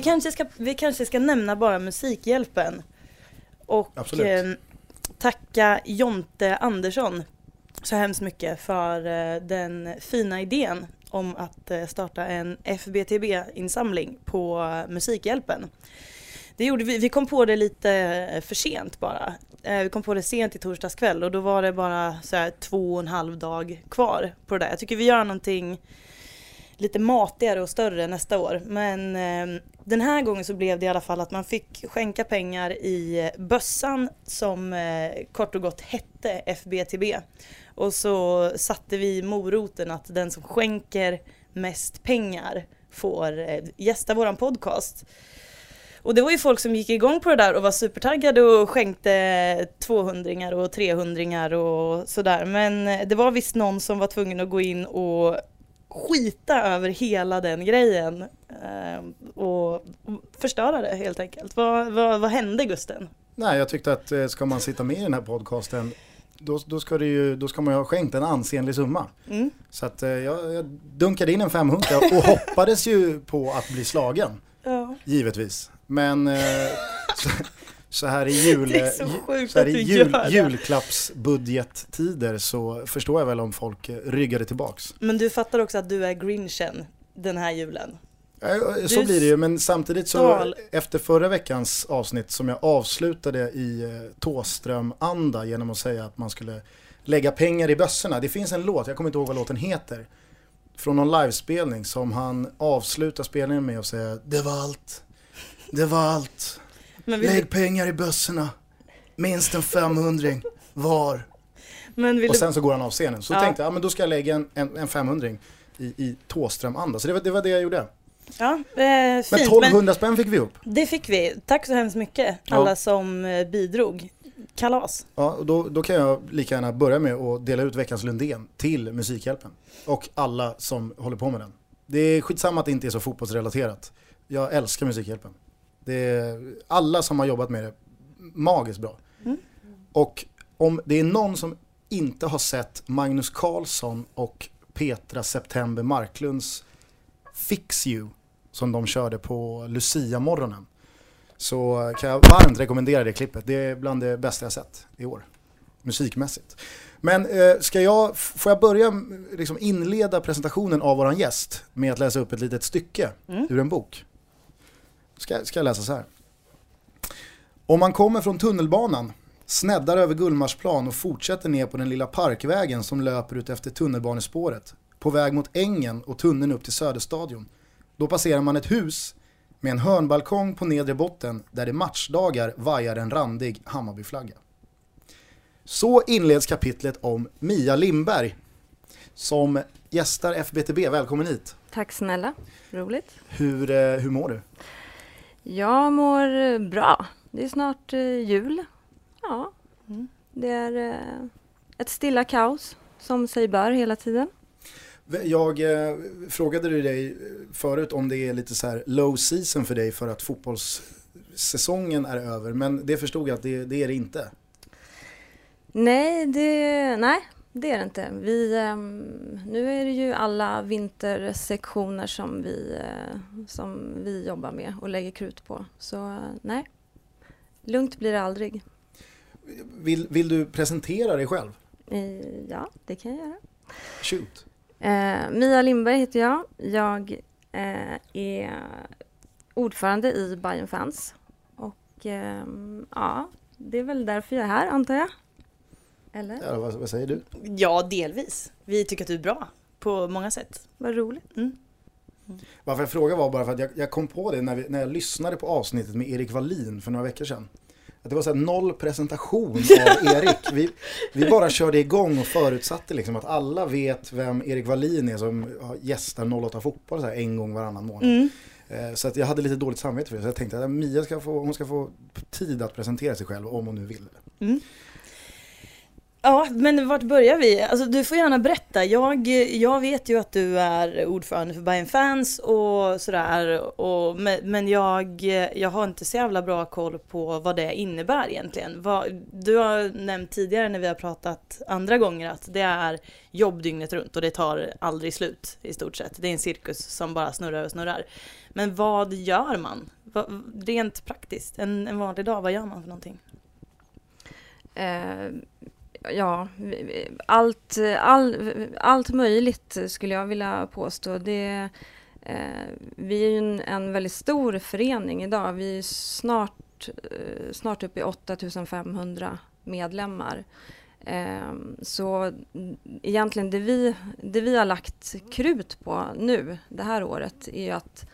Vi kanske, ska, vi kanske ska nämna bara Musikhjälpen. Och Absolut. eh, tacka Jonte Andersson så hemskt mycket för eh, den fina idén om att eh, starta en FBTB-insamling på eh, Musikhjälpen. Det gjorde vi, vi kom på det lite eh, för sent bara. Eh, Vi kom på det sent i torsdags kväll och då var det bara så här två och en halv dag kvar på det där. Jag tycker vi gör någonting lite matigare och större nästa år. Men eh, den här gången så blev det i alla fall att man fick skänka pengar i bössan som eh, kort och gott hette FBTB. Och så satte vi moroten att den som skänker mest pengar får eh, gästa våran podcast. Och det var ju folk som gick igång på det där och var supertaggade och skänkte 200 och 300 och sådär. Men eh, det var visst någon som var tvungen att gå in och skita över hela den grejen eh, och förstöra det helt enkelt. Vad, vad, vad hände Gusten? Nej, jag tyckte att eh, ska man sitta med i den här podcasten då, då, ska ju, då ska man ju ha skänkt en ansenlig summa. Mm. Så att eh, jag, jag dunkade in en 500 och hoppades ju på att bli slagen. Ja. Givetvis. Men eh, så, så här i jul, så här i jul, julklappsbudgettider så förstår jag väl om folk ryggade tillbaks. Men du fattar också att du är grinchen den här julen. Så blir det ju, men samtidigt så efter förra veckans avsnitt som jag avslutade i eh, Tåström-anda genom att säga att man skulle lägga pengar i bössorna. Det finns en låt, jag kommer inte ihåg vad låten heter, från någon livespelning som han avslutar spelningen med att säga Det var allt, det var allt, Men vill, lägg pengar i bössorna, minst en 500 var. men Och du, sen så går han av scenen. Så Ja. tänkte jag, ja men då ska jag lägga en, en, en 500 i, i Tåström-anda. Så det var, det var det jag gjorde. ja, eh, Men fint. Men 1200 spänn fick vi upp. det fick vi. Tack så hemskt mycket Ja. alla som eh, bidrog. Kalas. Ja, och då, då kan jag lika gärna börja med att dela ut veckans Lundén till Musikhjälpen. Och alla som håller på med den. Det är skitsamma att det inte är så fotbollsrelaterat. Jag älskar Musikhjälpen. Det är alla som har jobbat med det, magiskt bra. Mm. Och om det är någon som inte har sett Magnus Carlsson och Petra September Marklunds Fix You som de körde på Lucia-morgonen så kan jag varmt rekommendera det klippet. Det är bland det bästa jag sett i år, musikmässigt. Men eh, ska jag, får jag börja liksom inleda presentationen av våran gäst med att läsa upp ett litet stycke Mm. ur en bok? Ska, ska jag läsa så här. Om man kommer från tunnelbanan, sneddar över Gullmarsplan och fortsätter ner på den lilla parkvägen som löper ut efter tunnelbanespåret, på väg mot ängen och tunneln upp till Söderstadion, då passerar man ett hus med en hörnbalkong på nedre botten där det matchdagar vajar en randig Hammarbyflagga. Så inleds kapitlet om Mia Lindberg som gästar FBTB. Välkommen hit. Tack snälla, roligt. Hur, eh, hur mår du? Jag mår eh, bra. Det är snart eh, jul. Ja, Mm. det är eh, ett stilla kaos som sig bör hela tiden. Jag eh, frågade du dig förut om det är lite så här low season för dig för att fotbollssäsongen är över. Men det förstod jag att det, det är det inte. Nej, det, nej, det är det inte. Vi, ehm, nu är det ju alla vintersektioner som vi, eh, som vi jobbar med och lägger krut på. Så eh, nej, lugnt blir det aldrig. Vill, vill du presentera dig själv? Eh, ja, det kan jag göra. Shoot. Eh, Mia Lindberg heter jag. Jag eh, är ordförande i Bayern Fans. Och ehm, ja, det är väl därför jag är här antar jag. Eller? Ja, vad, vad säger du? Ja, delvis. Vi tycker att du är bra på många sätt. Vad roligt. Mm. Varför jag frågar var bara för att jag, jag kom på det när, vi, när jag lyssnade på avsnittet med Erik Wallin för några veckor sedan. Att det var så här noll presentation av Erik. Vi, vi bara körde igång och förutsatte liksom att alla vet vem Erik Wallin är som gästar 08 Fotboll så här en gång varannan månad. Mm. Eh, Så att jag hade lite dåligt samvete för det. Så jag tänkte att Mia ska få, hon ska få tid att presentera sig själv om hon nu vill. Mm. Ja, men vart börjar vi? Alltså du får gärna berätta. Jag, jag vet ju att du är ordförande för Bayern Fans och sådär. Och, men jag, jag har inte så jävla bra koll på vad det innebär egentligen. Vad, du har nämnt tidigare när vi har pratat andra gånger att det är jobb dygnet runt och det tar aldrig slut i stort sett. Det är en cirkus som bara snurrar och snurrar. Men vad gör man? Rent praktiskt, en, en vanlig dag, vad gör man för någonting? Uh ja, allt, all, allt möjligt skulle jag vilja påstå. Det, eh, vi är ju en, en, väldigt stor förening idag. Vi är snart, eh, snart uppe i 8500 medlemmar. Eh, så egentligen det vi, det vi har lagt krut på nu det här året är ju att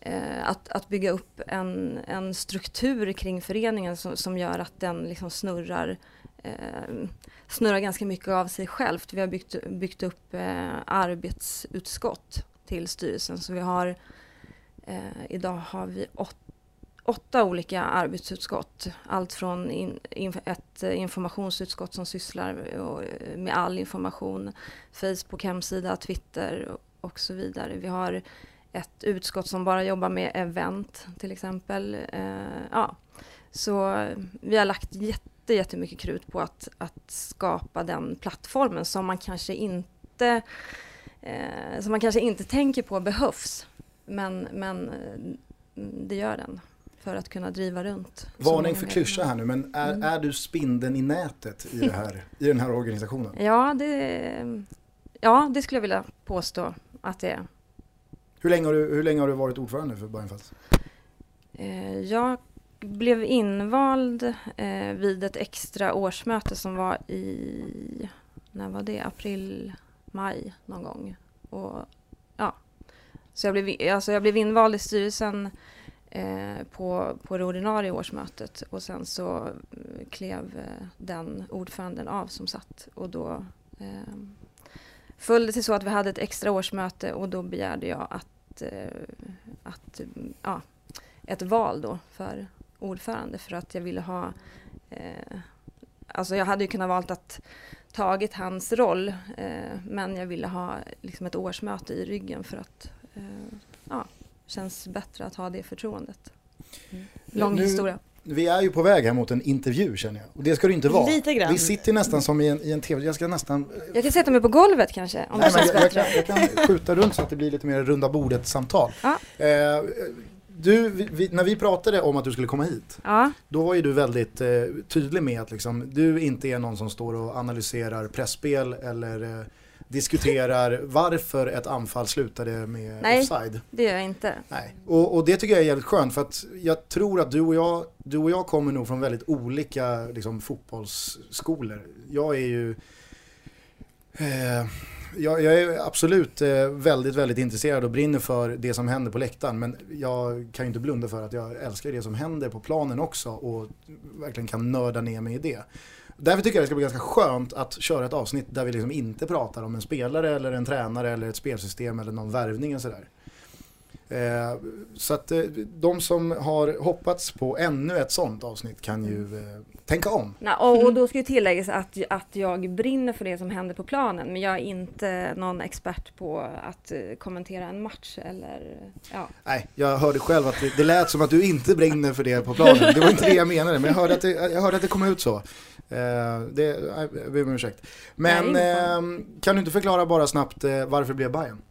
eh, att, att bygga upp en, en struktur kring föreningen som, som gör att den liksom snurrar eh, snurrar ganska mycket av sig självt. Vi har byggt, byggt upp eh, arbetsutskott till styrelsen. Så vi har, eh, idag har vi åt, åtta olika arbetsutskott. Allt från in, in, ett informationsutskott som sysslar eh, med all information, Facebook, hemsida, Twitter och, och så vidare. Vi har ett utskott som bara jobbar med event till exempel. Eh, ja. Så eh, vi har lagt jätte jätte, jättemycket krut på att, att skapa den plattformen som man kanske inte eh, som man kanske inte tänker på behövs. Men, men eh, det gör den för att kunna driva runt. Varning för klyscha här nu, men är, mm. är du spindeln i nätet i, det här, i den här organisationen? Ja det, ja, det skulle jag vilja påstå att det är. Hur länge har du, hur länge har du varit ordförande för Bajenfalls? Eh, jag blev invald eh, vid ett extra årsmöte som var i, när var det, april, maj någon gång. Och, ja. Så jag blev, alltså jag blev invald i styrelsen eh, på, på det ordinarie årsmötet och sen så eh, klev eh, den ordföranden av som satt och då eh, föll det till så att vi hade ett extra årsmöte och då begärde jag att, eh, att ja, ett val då för ordförande för att jag ville ha eh, Alltså jag hade ju kunnat valt att tagit hans roll eh, men jag ville ha liksom ett årsmöte i ryggen för att eh, ja, känns bättre att ha det förtroendet. Mm. Lång nu, historia. Vi är ju på väg här mot en intervju känner jag. Och det ska det inte vara. Lite grann. Vi sitter nästan som i en, i en tv. Jag ska nästan... Jag kan sätta mig på golvet kanske. Om Nej, det känns jag, bättre. Jag kan, jag kan skjuta runt så att det blir lite mer runda bordet samtal. Ja. Eh, du, vi, när vi pratade om att du skulle komma hit, ja. då var ju du väldigt eh, tydlig med att liksom, du inte är någon som står och analyserar pressspel eller eh, diskuterar varför ett anfall slutade med Nej, offside. det gör jag inte. Nej, och, och, det tycker jag är jävligt skönt för att jag tror att du och jag, du och jag kommer nog från väldigt olika liksom, fotbollsskolor. Jag är ju eh, jag, jag, är absolut eh, väldigt, väldigt intresserad och brinner för det som händer på läktaren. Men jag kan ju inte blunda för att jag älskar det som händer på planen också och verkligen kan nörda ner mig i det. Därför tycker jag det ska bli ganska skönt att köra ett avsnitt där vi liksom inte pratar om en spelare eller en tränare eller ett spelsystem eller någon värvning och sådär. Eh, så att eh, de som har hoppats på ännu ett sånt avsnitt kan ju eh, tänka om. Nej, och, och, då ska ju tilläggas att, att jag brinner för det som händer på planen men jag är inte någon expert på att kommentera en match eller ja. Nej, jag hörde själv att det, det lät som att du inte brinner för det på planen. Det var inte det jag menade men jag hörde att det, jag hörde att det kom ut så. Eh, det, jag ber om ursäkt. Men eh, kan du inte förklara bara snabbt eh, varför det blev Bayern?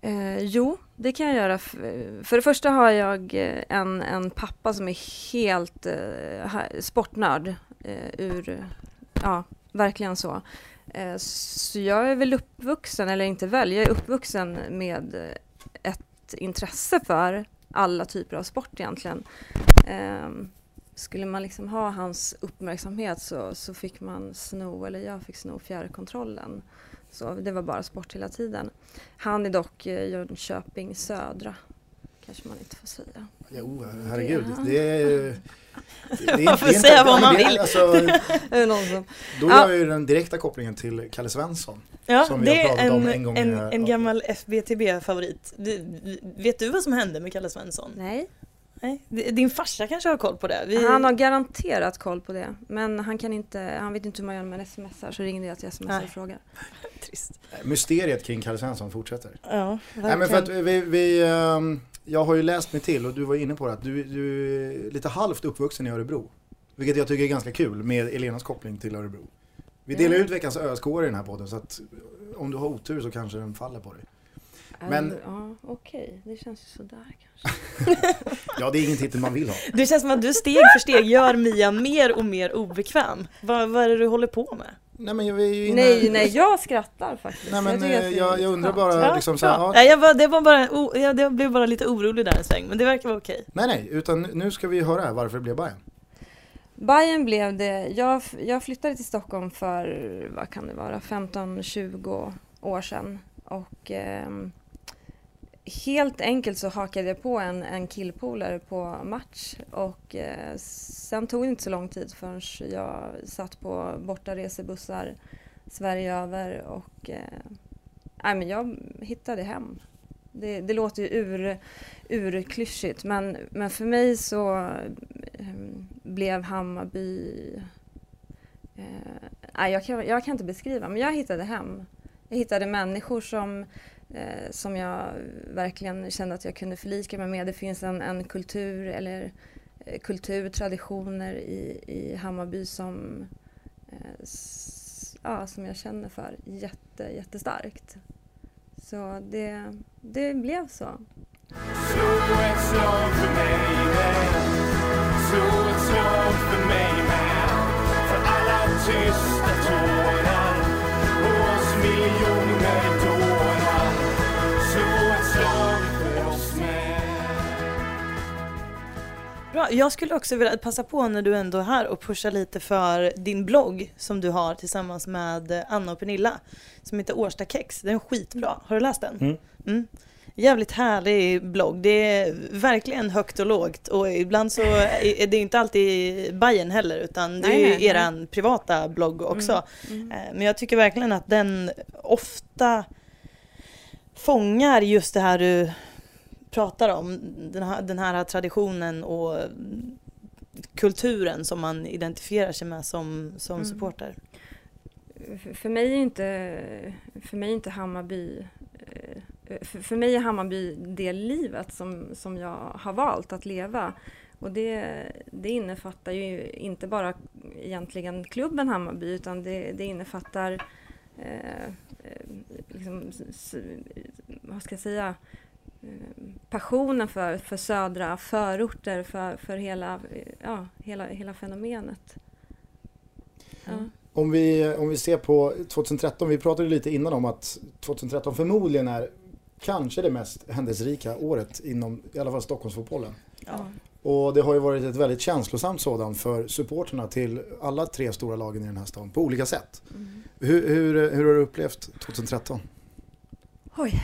Eh, jo, det kan jag göra. För det första har jag eh, en, en pappa som är helt eh, sportnörd. Eh, ur, ja, verkligen så. Eh, så jag är väl uppvuxen, eller inte väl, jag är uppvuxen med ett intresse för alla typer av sport egentligen. Eh, skulle man liksom ha hans uppmärksamhet så, så fick man sno, eller jag fick sno fjärrkontrollen. Så det var bara sport hela tiden. Han är dock eh, Jönköping södra. Kanske man inte får säga. Jo, herregud. Det är det är, man får säga vad man vill. Alltså, då gör jag ju den direkta kopplingen till Kalle Svensson. Ja, som det är en, en, en, en gammal FBTB-favorit. Vet du vad som hände med Kalle Svensson? Nej. Nej. Din farsa kanske har koll på det? Vi... Han har garanterat koll på det. Men han, kan inte, han vet inte hur man gör med smsar så ringde jag till smsar och frågade. Trist. Mysteriet kring Kalle Svensson fortsätter. Ja, Nej, men för att vi, vi, ehm, jag har ju läst mig till och du var inne på det att du, du är lite halvt uppvuxen i Örebro. Vilket jag tycker är ganska kul med Elenas koppling till Örebro. Vi delar ut veckans ösk i den här podden så att om du har otur så kanske den faller på dig. Men, ja, okej, okay. det känns ju sådär kanske. ja, det är ingen titel man vill ha. Det känns som att du steg för steg gör Mia mer och mer obekväm. Vad, vad är det du håller på med? Nej, men jag är ju inne... nej, nej, jag skrattar faktiskt. Nej, men jag, eh, jag, jag undrar bara ja, liksom så här, ja. jag, var, det var bara, oh, jag, jag blev bara lite orolig där en sväng, men det verkar vara okej. Nej, nej, utan nu ska vi höra varför det blev Bayern. Bayern blev det, jag, jag flyttade till Stockholm för, vad kan det vara, 15-20 år sedan. Och eh, helt enkelt så hakade jag på en, en killpolare på match och eh, sen tog det inte så lång tid förrän jag satt på bortaresebussar Sverige över och eh, men jag hittade hem. Det, det låter ju ur, urklyschigt men, men för mig så eh, blev Hammarby... Eh, jag kan, jag kan inte beskriva men jag hittade hem. Jag hittade människor som eh, som jag verkligen kände att jag kunde förlika mig med. Det finns en, en kultur eller eh, kulturtraditioner i, i Hammarby som, eh, s, ja, som jag känner för jätte, jättestarkt. Så det, det blev så. Slå ett slag för mig med Slå ett slag för mig med För alla tysta tårar Bra. Jag skulle också vilja passa på när du ändå är här och pusha lite för din blogg som du har tillsammans med Anna och Pernilla som heter Årsta Kex. Den är skitbra. Har du läst den? Mm. Mm. Jävligt härlig blogg. Det är verkligen högt och lågt och ibland så är det inte alltid Bajen heller utan det är ju eran privata blogg också. Mm. Mm. Eh, men jag tycker verkligen att den ofta fångar just det här du pratar om, den här, den här traditionen och kulturen som man identifierar sig med som, som mm. supporter? För mig är inte, för mig inte Hammarby eh, för, för mig är Hammarby det livet som, som jag har valt att leva. Och det, det innefattar ju inte bara egentligen klubben Hammarby utan det, det innefattar eh, eh liksom, vad ska jag säga, Eh, passionen för, för södra förorter, för, för hela, ja, hela, hela fenomenet. Ja. Om, vi, om vi ser på 2013, vi pratade lite innan om att 2013 förmodligen är kanske det mest händelserika året inom i alla fall Stockholmsfotbollen. Ja. Och det har ju varit ett väldigt känslosamt sådant för supporterna till alla tre stora lagen i den här stan på olika sätt. Mm. Hur, hur, hur har du upplevt 2013? Oj,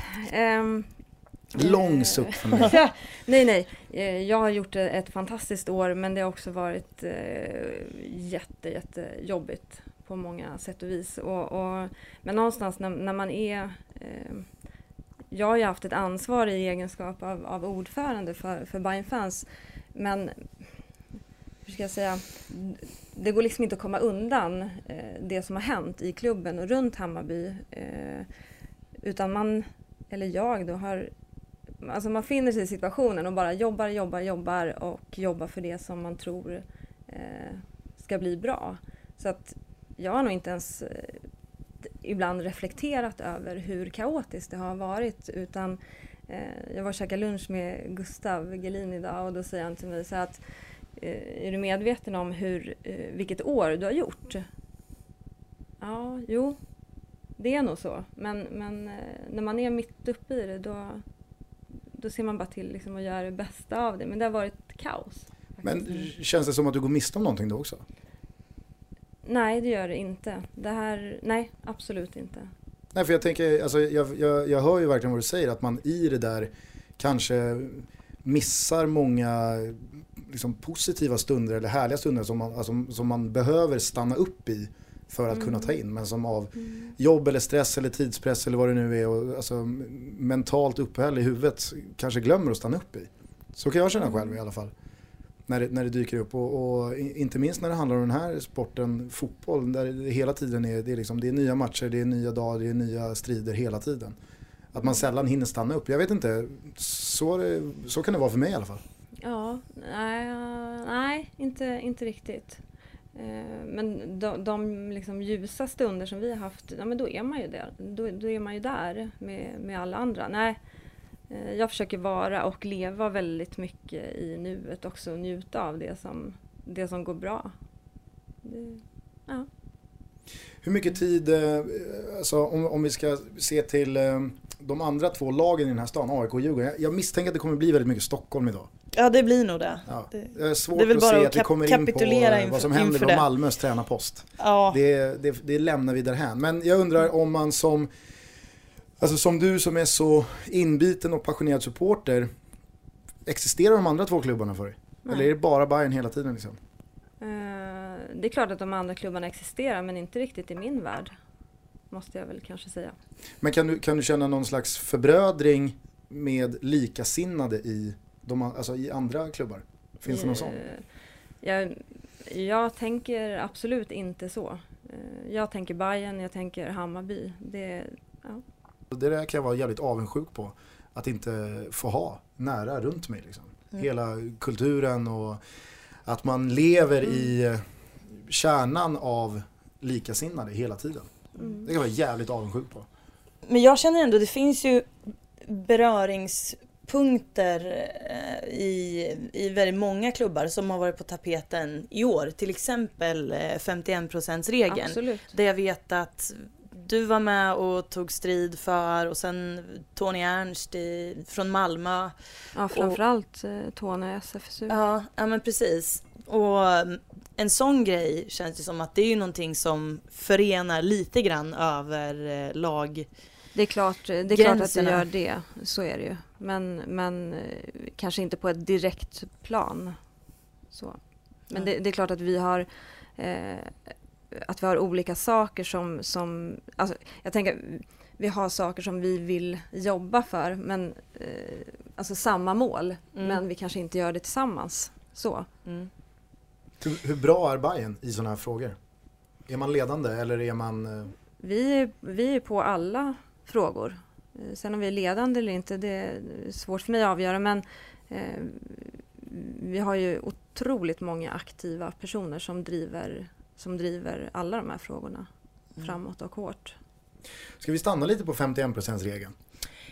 um, Lång suck för mig. nej, nej. Eh, jag har gjort ett fantastiskt år men det har också varit eh, jätte, jättejobbigt på många sätt och vis. Och, och men någonstans när, när man är eh, jag har ju haft ett ansvar i egenskap av, av ordförande för, för Bayern fans men hur ska jag säga, det går liksom inte att komma undan eh, det som har hänt i klubben och runt Hammarby. Eh, utan man, eller jag då, har alltså man finner sig i situationen och bara jobbar, jobbar, jobbar och jobbar för det som man tror eh, ska bli bra. Så att jag har nog inte ens eh, ibland reflekterat över hur kaotiskt det har varit utan eh, jag var och käkade lunch med Gustav Gelin idag och då säger han till mig så att eh, är du medveten om hur, eh, vilket år du har gjort? Ja, jo, det är nog så. Men, men eh, när man är mitt uppe i det då, då ser man bara till liksom att göra det bästa av det. Men det har varit kaos. Men känns det som att du går miste om någonting då också? Nej, det gör det inte. Det här, nej, absolut inte. Nej, för jag tänker, alltså, jag, jag, jag hör ju verkligen vad du säger, att man i det där kanske missar många liksom, positiva stunder eller härliga stunder som man, alltså, som man behöver stanna upp i för att mm. kunna ta in. Men som av mm. jobb eller stress eller tidspress eller vad det nu är och alltså, mentalt uppehälle i huvudet kanske glömmer att stanna upp i. Så kan jag känna själv i alla fall. När det, när det dyker upp och, och inte minst när det handlar om den här sporten, fotboll, där det hela tiden är, det är, liksom, det är nya matcher, det är nya dagar, det är nya strider hela tiden. Att man sällan hinner stanna upp. Jag vet inte, så, det, så kan det vara för mig i alla fall. Ja, nej, nej inte, inte riktigt. Eh, men de, de liksom ljusa stunder som vi har haft, ja, men då är man ju där. Då, då är man ju där med, med alla andra. Nej, eh, jag försöker vara och leva väldigt mycket i nuet också och njuta av det som, det som går bra. Det, ja. Hur mycket tid, eh, alltså, om, om vi ska se till de andra två lagen i den här stan, AIK och Djurgården. Jag misstänker att det kommer bli väldigt mycket Stockholm idag. Ja det blir nog det. Ja. Det är svårt det är att se att vi kommer in på inför, vad som händer på Malmös tränarpost. Ja. Det, det, det lämnar vi därhän. Men jag undrar om man som, alltså som du som är så inbiten och passionerad supporter, existerar de andra två klubbarna för dig? Nej. Eller är det bara Bayern hela tiden liksom? Uh, det är klart att de andra klubbarna existerar men inte riktigt i min värld. Måste jag väl kanske säga. Men kan du, kan du känna någon slags förbrödring med likasinnade i de, alltså i andra klubbar? Finns det någon sån? Eh, jag, jag tänker absolut inte så. Eh, jag tänker Bayern, jag tänker Hammarby. Det, ja. det där kan jag vara jävligt avundsjuk på. Att inte få ha nära runt mig. Liksom. Mm. Hela kulturen och att man lever mm. i kärnan av likasinnade hela tiden. Mm. Det kan jag vara jävligt avundsjuk på. Men jag känner ändå, det finns ju berörings punkter eh, i, i väldigt många klubbar som har varit på tapeten i år. Till exempel 51%-regeln. Absolut. Där jag vet att du var med och tog strid för och sen Tony Ernst i, från Malmö. Ja, framförallt och, eh, Tony SFSU. Ja, ja, men precis. Och en sån grej känns det som att det är ju någonting som förenar lite grann över eh, lag det är klart, det är klart att det gör det, så är det ju. Men, men eh, kanske inte på ett direkt plan. Så. Men mm. det, det, är klart att vi har eh, att vi har olika saker som, som alltså, jag tänker vi har saker som vi vill jobba för, men eh, alltså samma mål, mm. men vi kanske inte gör det tillsammans. Så. Mm. Hur, bra är Bayern i sådana här frågor? Är man ledande eller är man... Eh... Vi, vi är på alla frågor. Eh, sen om vi är ledande eller inte, det är svårt för mig att avgöra men eh, vi har ju otroligt många aktiva personer som driver, som driver alla de här frågorna mm. framåt och hårt. Ska vi stanna lite på 51%-regeln?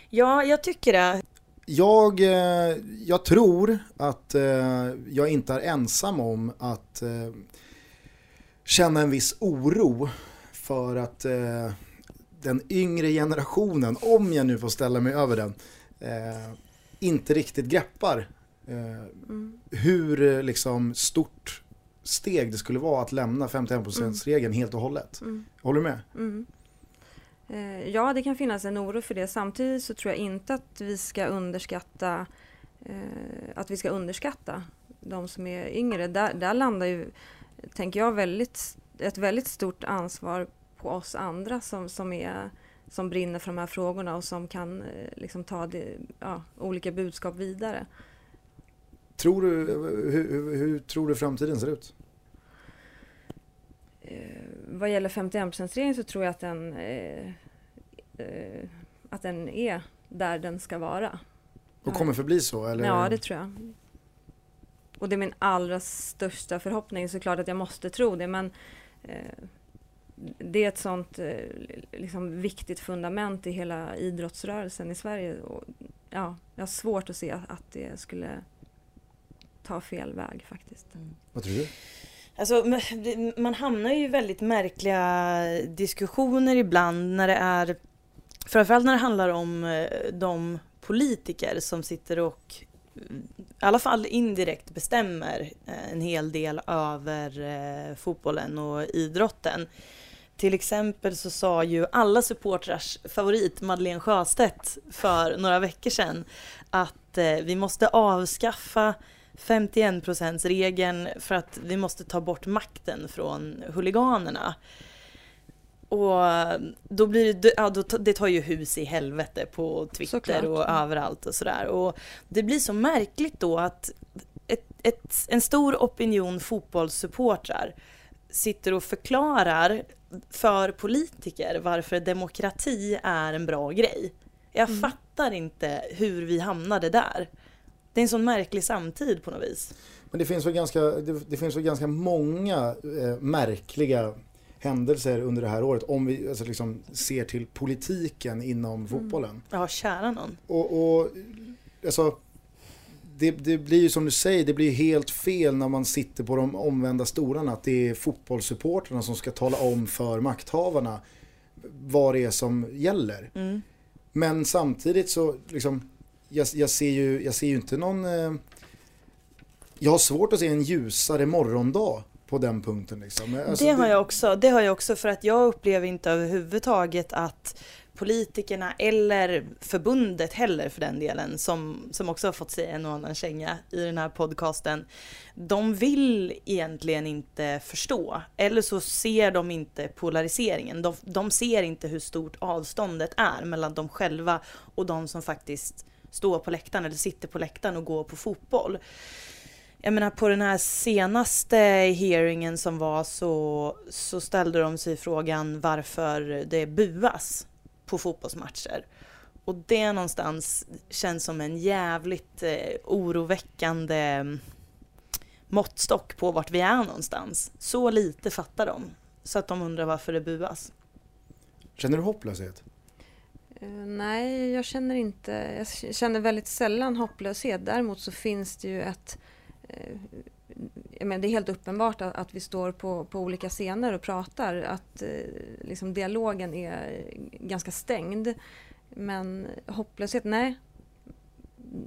Ja, jag tycker det. Jag, eh, jag tror att eh, jag inte är ensam om att känna en viss oro för att den yngre generationen, om jag nu får ställa mig över den, eh, inte riktigt greppar eh, mm. hur eh, liksom, stort steg det skulle vara att lämna 51%-regeln mm. helt och hållet. Mm. Håller du med? Eh, ja, det kan finnas en oro för det. Samtidigt så tror jag inte att vi ska underskatta eh, att vi ska underskatta de som är yngre. Där, där landar ju, tänker jag, väldigt, ett väldigt stort ansvar på oss andra som, som, är, som brinner för de här frågorna och som kan eh, liksom, ta det, ja, olika budskap vidare. Tror du, hur, hur, hur tror du framtiden ser ut? Eh, vad gäller 51%-regeln så tror jag att den, eh, eh, att den är där den ska vara. Och kommer förbli så? Eller? Ja, det tror jag. Och det är min allra största förhoppning, såklart att jag måste tro det, men eh, det är ett sånt eh, liksom, viktigt fundament i hela idrottsrörelsen i Sverige. Och, ja, jag har svårt att se att det skulle ta fel väg faktiskt. Mm. Vad tror du? Alltså, man hamnar ju i väldigt märkliga diskussioner ibland när det är Framförallt när det handlar om eh, de politiker som sitter och eh, i alla fall indirekt bestämmer eh, en hel del över fotbollen och idrotten. Till exempel så sa ju alla supportrars favorit Madeleine Sjöstedt för några veckor sedan att vi måste avskaffa 51% regeln för att vi måste ta bort makten från huliganerna. Och då blir det, ja, då, det tar ju hus i helvete på Twitter Såklart. och överallt och sådär. Och det blir så märkligt då att ett, ett, en stor opinion fotbollssupportrar sitter och förklarar för politiker varför demokrati är en bra grej. Jag Mm. fattar inte hur vi hamnade där. Det är en sån märklig samtid på något vis. Men det finns väl ganska, det, det finns väl ganska många eh, märkliga händelser under det här året om vi alltså liksom ser till politiken inom fotbollen. Ja, kära någon. Och, och alltså, det, det blir ju som du säger, det blir helt fel när man sitter på de omvända stolarna. Att det är fotbollssupportrarna som ska tala om för makthavarna vad det är som gäller. Mm. Men samtidigt så, liksom, jag, jag, ser, ju, jag ser ju inte någon... Eh, jag har svårt att se en ljusare morgondag på den punkten. Liksom. Alltså, det har jag också. Det har jag också för att jag upplever inte överhuvudtaget att politikerna eller förbundet heller för den delen som, som också har fått sig en och annan känga i den här podcasten. De vill egentligen inte förstå eller så ser de inte polariseringen. De, de ser inte hur stort avståndet är mellan de själva och de som faktiskt står på läktaren eller sitter på läktaren och går på fotboll jag menar på den här senaste hearingen som var så, så ställde de sig frågan varför det buas på fotbollsmatcher. Och det någonstans känns som en jävligt eh, oroväckande mm, måttstock på vart vi är någonstans. Så lite fattar de. Så att de undrar varför det buas. Känner du hopplöshet? Eh, Nej, jag känner inte, jag känner väldigt sällan hopplöshet. Däremot så finns det ju ett eh, jag menar, det är helt uppenbart att, att vi står på, på olika scener och pratar, att eh, liksom dialogen är ganska stängd. Men hopplöshet, nej.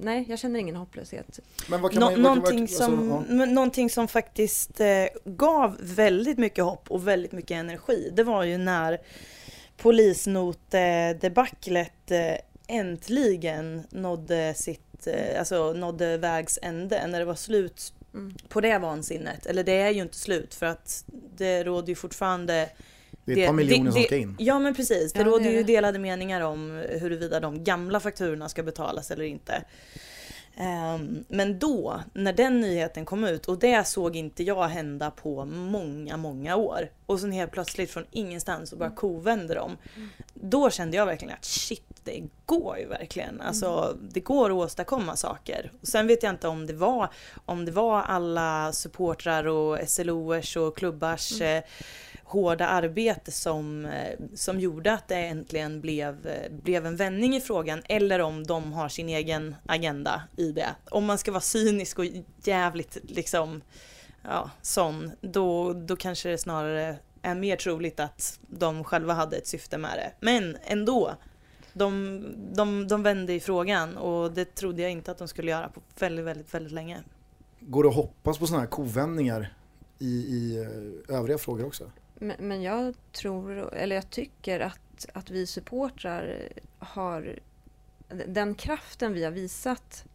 Nej, jag känner ingen hopplöshet. Men vad kan Nå- man, vad kan- någonting, alltså, som, ja. men någonting som faktiskt eh, gav väldigt mycket hopp och väldigt mycket energi, det var ju när polisnotdebaclet eh, äntligen nådde sitt, eh, alltså nådde vägs ände, när det var slut Mm. på det vansinnet. Eller det är ju inte slut för att det råder ju fortfarande Det är ett par miljoner som det- ska in. Ja men precis, det Ja, råder ju delade meningar om huruvida de gamla fakturorna ska betalas eller inte. Ehm, men då, när den nyheten kom ut, och det såg inte jag hända på många, många år. Och sen helt plötsligt från ingenstans så bara kovänder de. Då kände jag verkligen att shit, det går ju verkligen. Alltså det går att åstadkomma saker. Och sen vet jag inte om det var, om det var alla supportrar och SLOers och klubbars eh, hårda arbete som, eh, som gjorde att det äntligen blev, eh, blev en vändning i frågan eller om de har sin egen agenda i det. Om man ska vara cynisk och jävligt liksom ja, sån, då, då kanske det snarare är mer troligt att de själva hade ett syfte med det. Men ändå, de, de, de vände i frågan och det trodde jag inte att de skulle göra på väldigt, väldigt, väldigt länge. Går det att hoppas på sådana här kovändningar i, i eh, övriga frågor också? Men, men jag tror, eller jag tycker att, att vi supportrar har den kraften vi har visat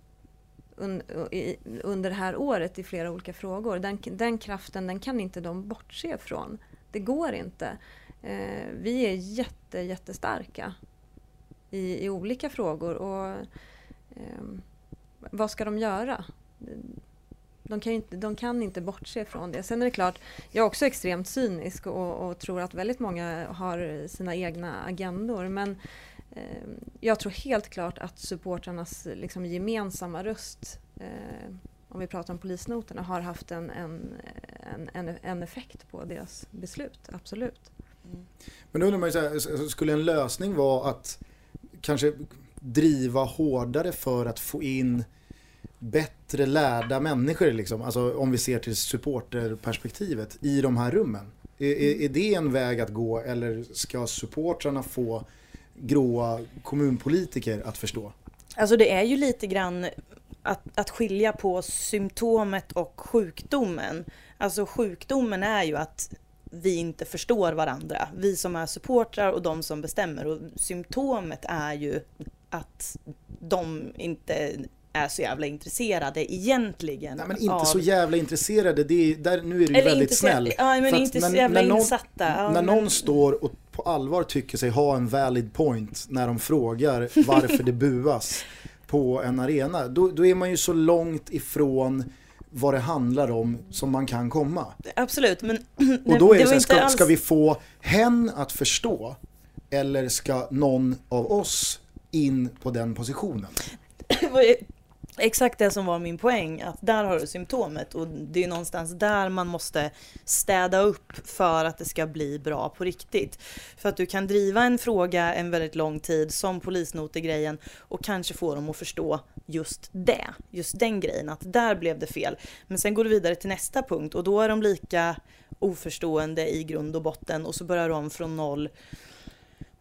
un, i, under det här året i flera olika frågor. Den, den kraften den kan inte de bortse från. Det går inte. Eh, vi är jätte, jättestarka i, i olika frågor. Och, eh, vad ska de göra? De kan, ju inte, de kan inte bortse från det. Sen är det klart, jag är också extremt cynisk och, och tror att väldigt många har sina egna agendor. Men eh, jag tror helt klart att supportrarnas liksom, gemensamma röst, eh, om vi pratar om polisnoterna, har haft en, en, en, en, en effekt på deras beslut. Absolut. Mm. Men då undrar man ju så här, skulle en lösning vara att kanske driva hårdare för att få in bättre lärda människor liksom, alltså om vi ser till supporterperspektivet i de här rummen. Är, är, är det en väg att gå eller ska supportrarna få gråa kommunpolitiker att förstå? Alltså det är ju lite grann att, att skilja på symptomet och sjukdomen. Alltså sjukdomen är ju att vi inte förstår varandra. Vi som är supportrar och de som bestämmer. Och symptomet är ju att de inte är så jävla intresserade egentligen. Nej men inte av... så jävla intresserade, det är, där, nu är du ju väldigt snäll. Ja men inte så när- jävla när någon- insatta. Ja, när men- någon står och på allvar tycker sig ha en valid point när de frågar varför det buas på en arena, då, då är man ju så långt ifrån vad det handlar om som man kan komma. Absolut, men Och då är det, var så här, ska, alls- ska vi få hen att förstå eller ska någon av oss in på den positionen? Exakt det som var min poäng, att där har du symptomet och det är någonstans där man måste städa upp för att det ska bli bra på riktigt. För att du kan driva en fråga en väldigt lång tid som polisnotegrejen och kanske få dem att förstå just det, just den grejen, att där blev det fel. Men sen går du vidare till nästa punkt och då är de lika oförstående i grund och botten och så börjar de från noll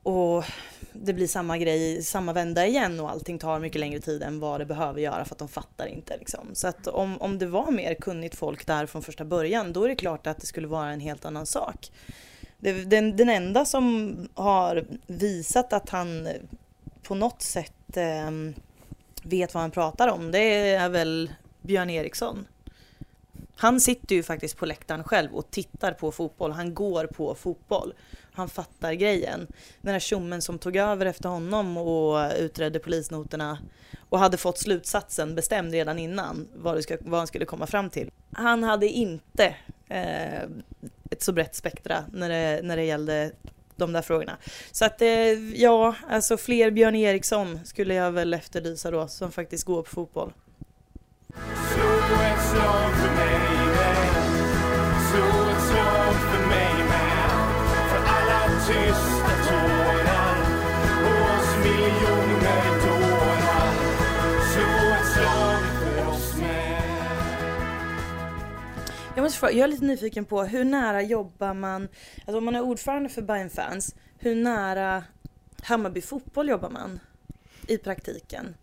och det blir samma grej, samma vända igen och allting tar mycket längre tid än vad det behöver göra för att de fattar inte. Liksom. Så att om, om det var mer kunnigt folk där från första början då är det klart att det skulle vara en helt annan sak. Det, den, den enda som har visat att han på något sätt eh, vet vad han pratar om det är väl Björn Eriksson. Han sitter ju faktiskt på läktaren själv och tittar på fotboll. Han går på fotboll. Han fattar grejen. Den här tjommen som tog över efter honom och utredde polisnoterna och hade fått slutsatsen bestämd redan innan vad, det ska, vad han skulle komma fram till. Han hade inte eh, ett så brett spektra när det, när det gällde de där frågorna. Så att eh, ja, alltså fler Björn Eriksson skulle jag väl efterlysa då som faktiskt går på fotboll. Slå måste fråga, jag är lite nyfiken på hur nära jobbar man, alltså om man är ordförande för Bayern fans, hur nära Hammarby fotboll jobbar man i praktiken?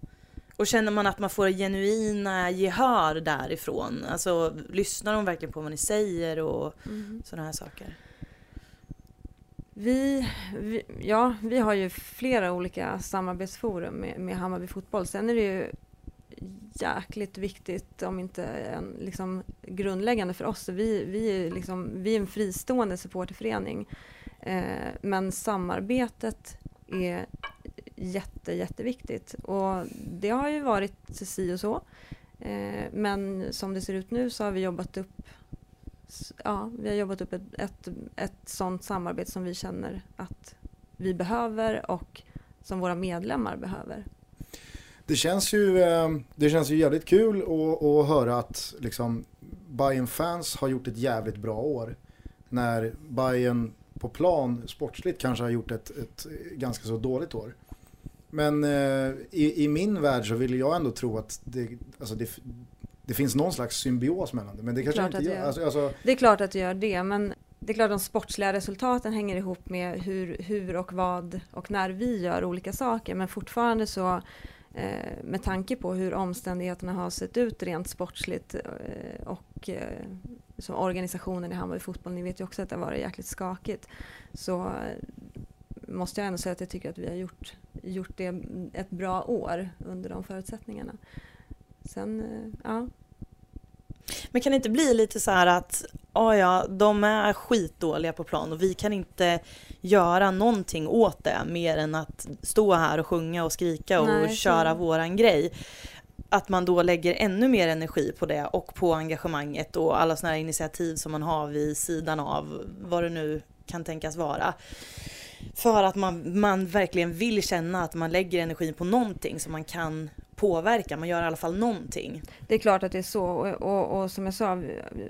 Och känner man att man får genuina gehör därifrån? Alltså lyssnar de verkligen på vad ni säger och sådana här saker? Vi, vi, ja, vi har ju flera olika samarbetsforum med, med Hammarby fotboll. Sen är det ju jäkligt viktigt, om inte en, liksom, grundläggande för oss. Vi, vi, är liksom, vi är en fristående supporterförening. Eh, men samarbetet är jätte, jätteviktigt. Och det har ju varit si och så. Eh, men som det ser ut nu så har vi jobbat upp Ja, vi har jobbat upp ett, ett, ett sånt samarbete som vi känner att vi behöver och som våra medlemmar behöver. Det känns ju, eh, det känns ju jävligt kul att, att höra att liksom, Bayern fans har gjort ett jävligt bra år. När Bayern på plan sportsligt kanske har gjort ett, ett ganska så dåligt år. Men eh, i, i min värld så vill jag ändå tro att det, alltså det, det finns någon slags symbios mellan det. Men det kanske inte gör. gör. Alltså, alltså, Det är klart att det gör det, men det är klart de sportsliga resultaten hänger ihop med hur, hur och vad och när vi gör olika saker. Men fortfarande så Eh, med tanke på hur omständigheterna har sett ut rent sportsligt eh, och eh, som organisationen i Hammarby fotboll, ni vet ju också att det har varit jäkligt skakigt. Så måste jag ändå säga att jag tycker att vi har gjort, gjort det ett bra år under de förutsättningarna. Sen, ja, men kan det inte bli lite så här att ja, ja, de är skitdåliga på plan och vi kan inte göra någonting åt det mer än att stå här och sjunga och skrika och Nej, så- köra våran grej. Att man då lägger ännu mer energi på det och på engagemanget och alla sådana här initiativ som man har vid sidan av vad det nu kan tänkas vara. För att man, man verkligen vill känna att man lägger energi på någonting som man kan påverka. Man gör i alla fall någonting. Det är klart att det är så och, och, och som jag sa,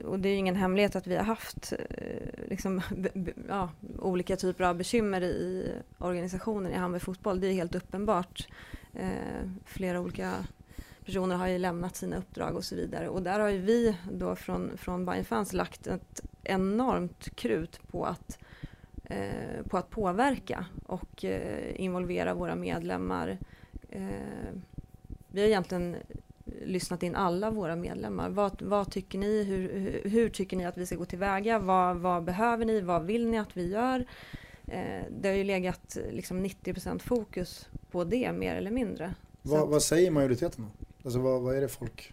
och det är ju ingen hemlighet att vi har haft eh, liksom, ja, olika typer av bekymmer i organisationen i Hammarby fotboll. Det är helt uppenbart. Eh, flera olika personer har ju lämnat sina uppdrag och så vidare. Och där har ju vi då från, från Bayern Fans lagt ett enormt krut på att, eh, på att påverka och eh, involvera våra medlemmar. Eh, vi har egentligen lyssnat in alla våra medlemmar. Vad, vad tycker ni? Hur, hur, hur tycker ni att vi ska gå tillväga? Vad, vad behöver ni? Vad vill ni att vi gör? Eh, det har ju legat liksom 90% fokus på det mer eller mindre. Så vad, säger majoriteten då? Alltså vad, vad är det folk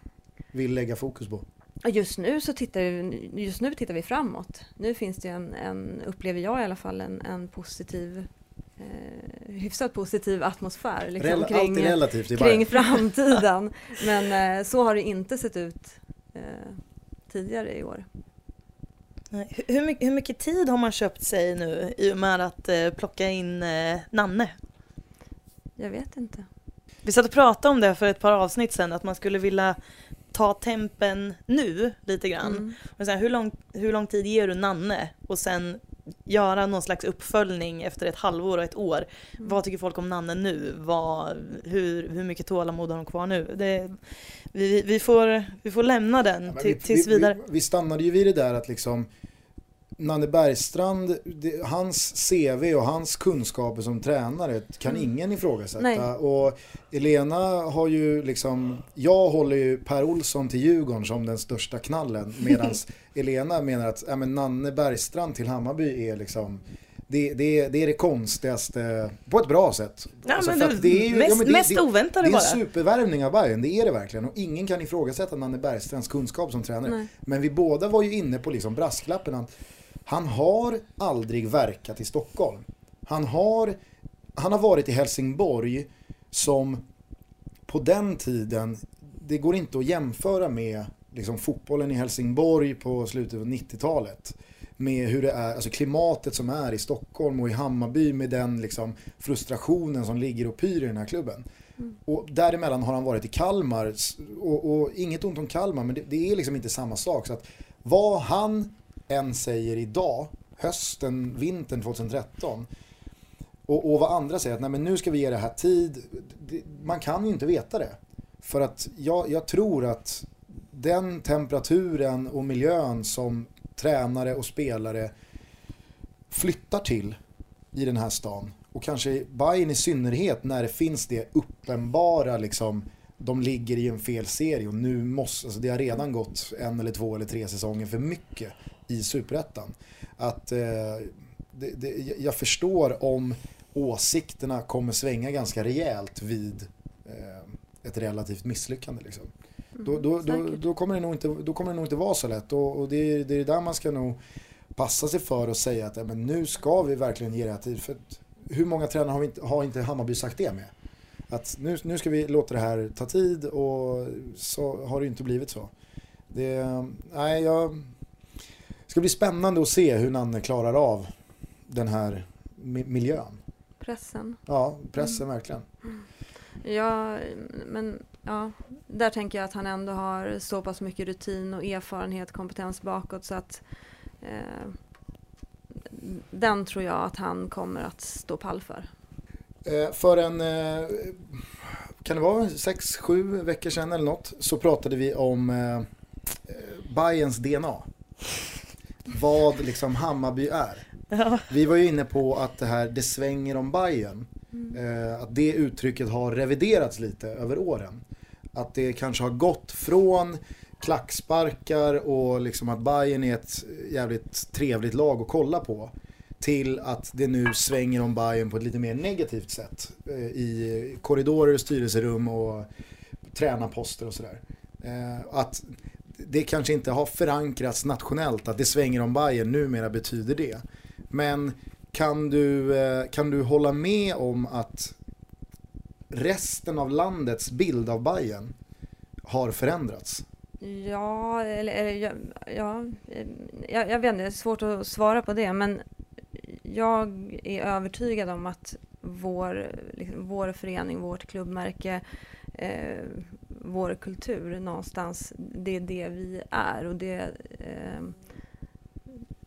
vill lägga fokus på? Just nu så tittar, just nu tittar vi framåt. Nu finns det en, en upplever jag i alla fall, en, en positiv, eh, hyfsat positiv atmosfär liksom, Rel- kring, relativt i kring framtiden. Men eh, så har det inte sett ut eh, tidigare i år. Hur, hur, mycket, hur mycket tid har man köpt sig nu i och med att eh, plocka in eh, Nanne? Jag vet inte. Vi satt och pratade om det för ett par avsnitt sedan, att man skulle vilja ta tempen nu lite grann. Mm. Så här, hur, lång, hur lång tid ger du Nanne? Och sen göra någon slags uppföljning efter ett halvår och ett år. Mm. Vad tycker folk om Nanne nu? Vad, hur, hur mycket tålamod har de kvar nu? Det, vi, vi, får, vi får lämna den Ja, till, vi, tills vi, vidare. Vi, vi stannade ju vid det där att liksom Nanne Bergstrand, det, hans CV och hans kunskaper som tränare kan Mm. ingen ifrågasätta. Nej. Och Elena har ju liksom, jag håller ju Per Olsson till Djurgården som den största knallen medan Elena menar att ja, men Nanne Bergstrand till Hammarby är liksom det, det, det är det konstigaste, på ett bra sätt. Ja, Alltså, men det är ju- mest, ja, men det- mest det- oväntade det är en bara. supervärvning av Bayern, det är det verkligen. Och ingen kan ifrågasätta Nanne Bergstrands kunskap som tränare. Nej. Men vi båda var ju inne på liksom brasklappen att han har aldrig verkat i Stockholm. Han har, han har varit i Helsingborg som på den tiden, det går inte att jämföra med liksom fotbollen i Helsingborg på slutet av 90-talet. Med hur det är, alltså klimatet som är i Stockholm och i Hammarby med den liksom frustrationen som ligger och pyr i den här klubben. Och däremellan har han varit i Kalmar och, och inget ont om Kalmar men det, det är liksom inte samma sak. Så att vad han än säger idag, hösten, vintern 2013 och, och vad andra säger att Nej, men nu ska vi ge det här tid. Man kan ju inte veta det. För att jag, jag tror att den temperaturen och miljön som tränare och spelare flyttar till i den här stan och kanske Bayern i synnerhet när det finns det uppenbara liksom de ligger i en fel serie och nu måste, alltså det har redan gått en eller två eller tre säsonger för mycket i superettan. Att eh, det, det, jag förstår om åsikterna kommer svänga ganska rejält vid eh, ett relativt misslyckande. Liksom. Då, då, då, säkert. då, kommer det nog inte, då kommer det nog inte vara så lätt och, och det, är- det är där man ska nog passa sig för att säga att ja, men nu ska vi verkligen ge det här tid. För att, hur många tränare har, inte, har inte Hammarby sagt det med? Att nu, nu ska vi låta det här ta tid och så har det inte blivit så. Det, nej, jag, ska bli spännande att se hur Nanne klarar av den här mi- miljön. Pressen. Ja, pressen verkligen. Ja, men ja, där tänker jag att han ändå har så pass mycket rutin och erfarenhet, kompetens bakåt så att eh, den tror jag att han kommer att stå pall för. Eh, för en, eh, kan det vara 6-7 veckor sedan eller något, så pratade vi om eh, eh, Bayerns DNA. Vad liksom Hammarby är. Ja. Vi var ju inne på att det här, det svänger om Bayern. Eh, att det uttrycket har reviderats lite över åren. Att det kanske har gått från klacksparkar och liksom att Bayern är ett jävligt trevligt lag att kolla på. Till att det nu svänger om Bayern på ett lite mer negativt sätt. Eh, I korridorer, styrelserum och tränarposter och sådär. Eh, att det kanske inte har förankrats nationellt att det svänger om Bayern numera betyder det. Men kan du, eh, kan du hålla med om att resten av landets bild av Bayern har förändrats? Ja, eller, eller ja, ja, jag, jag vet inte, det är svårt att svara på det men jag är övertygad om att vår, liksom, vår förening, vårt klubbmärke, eh, vår kultur någonstans, det är det vi är och det, eh,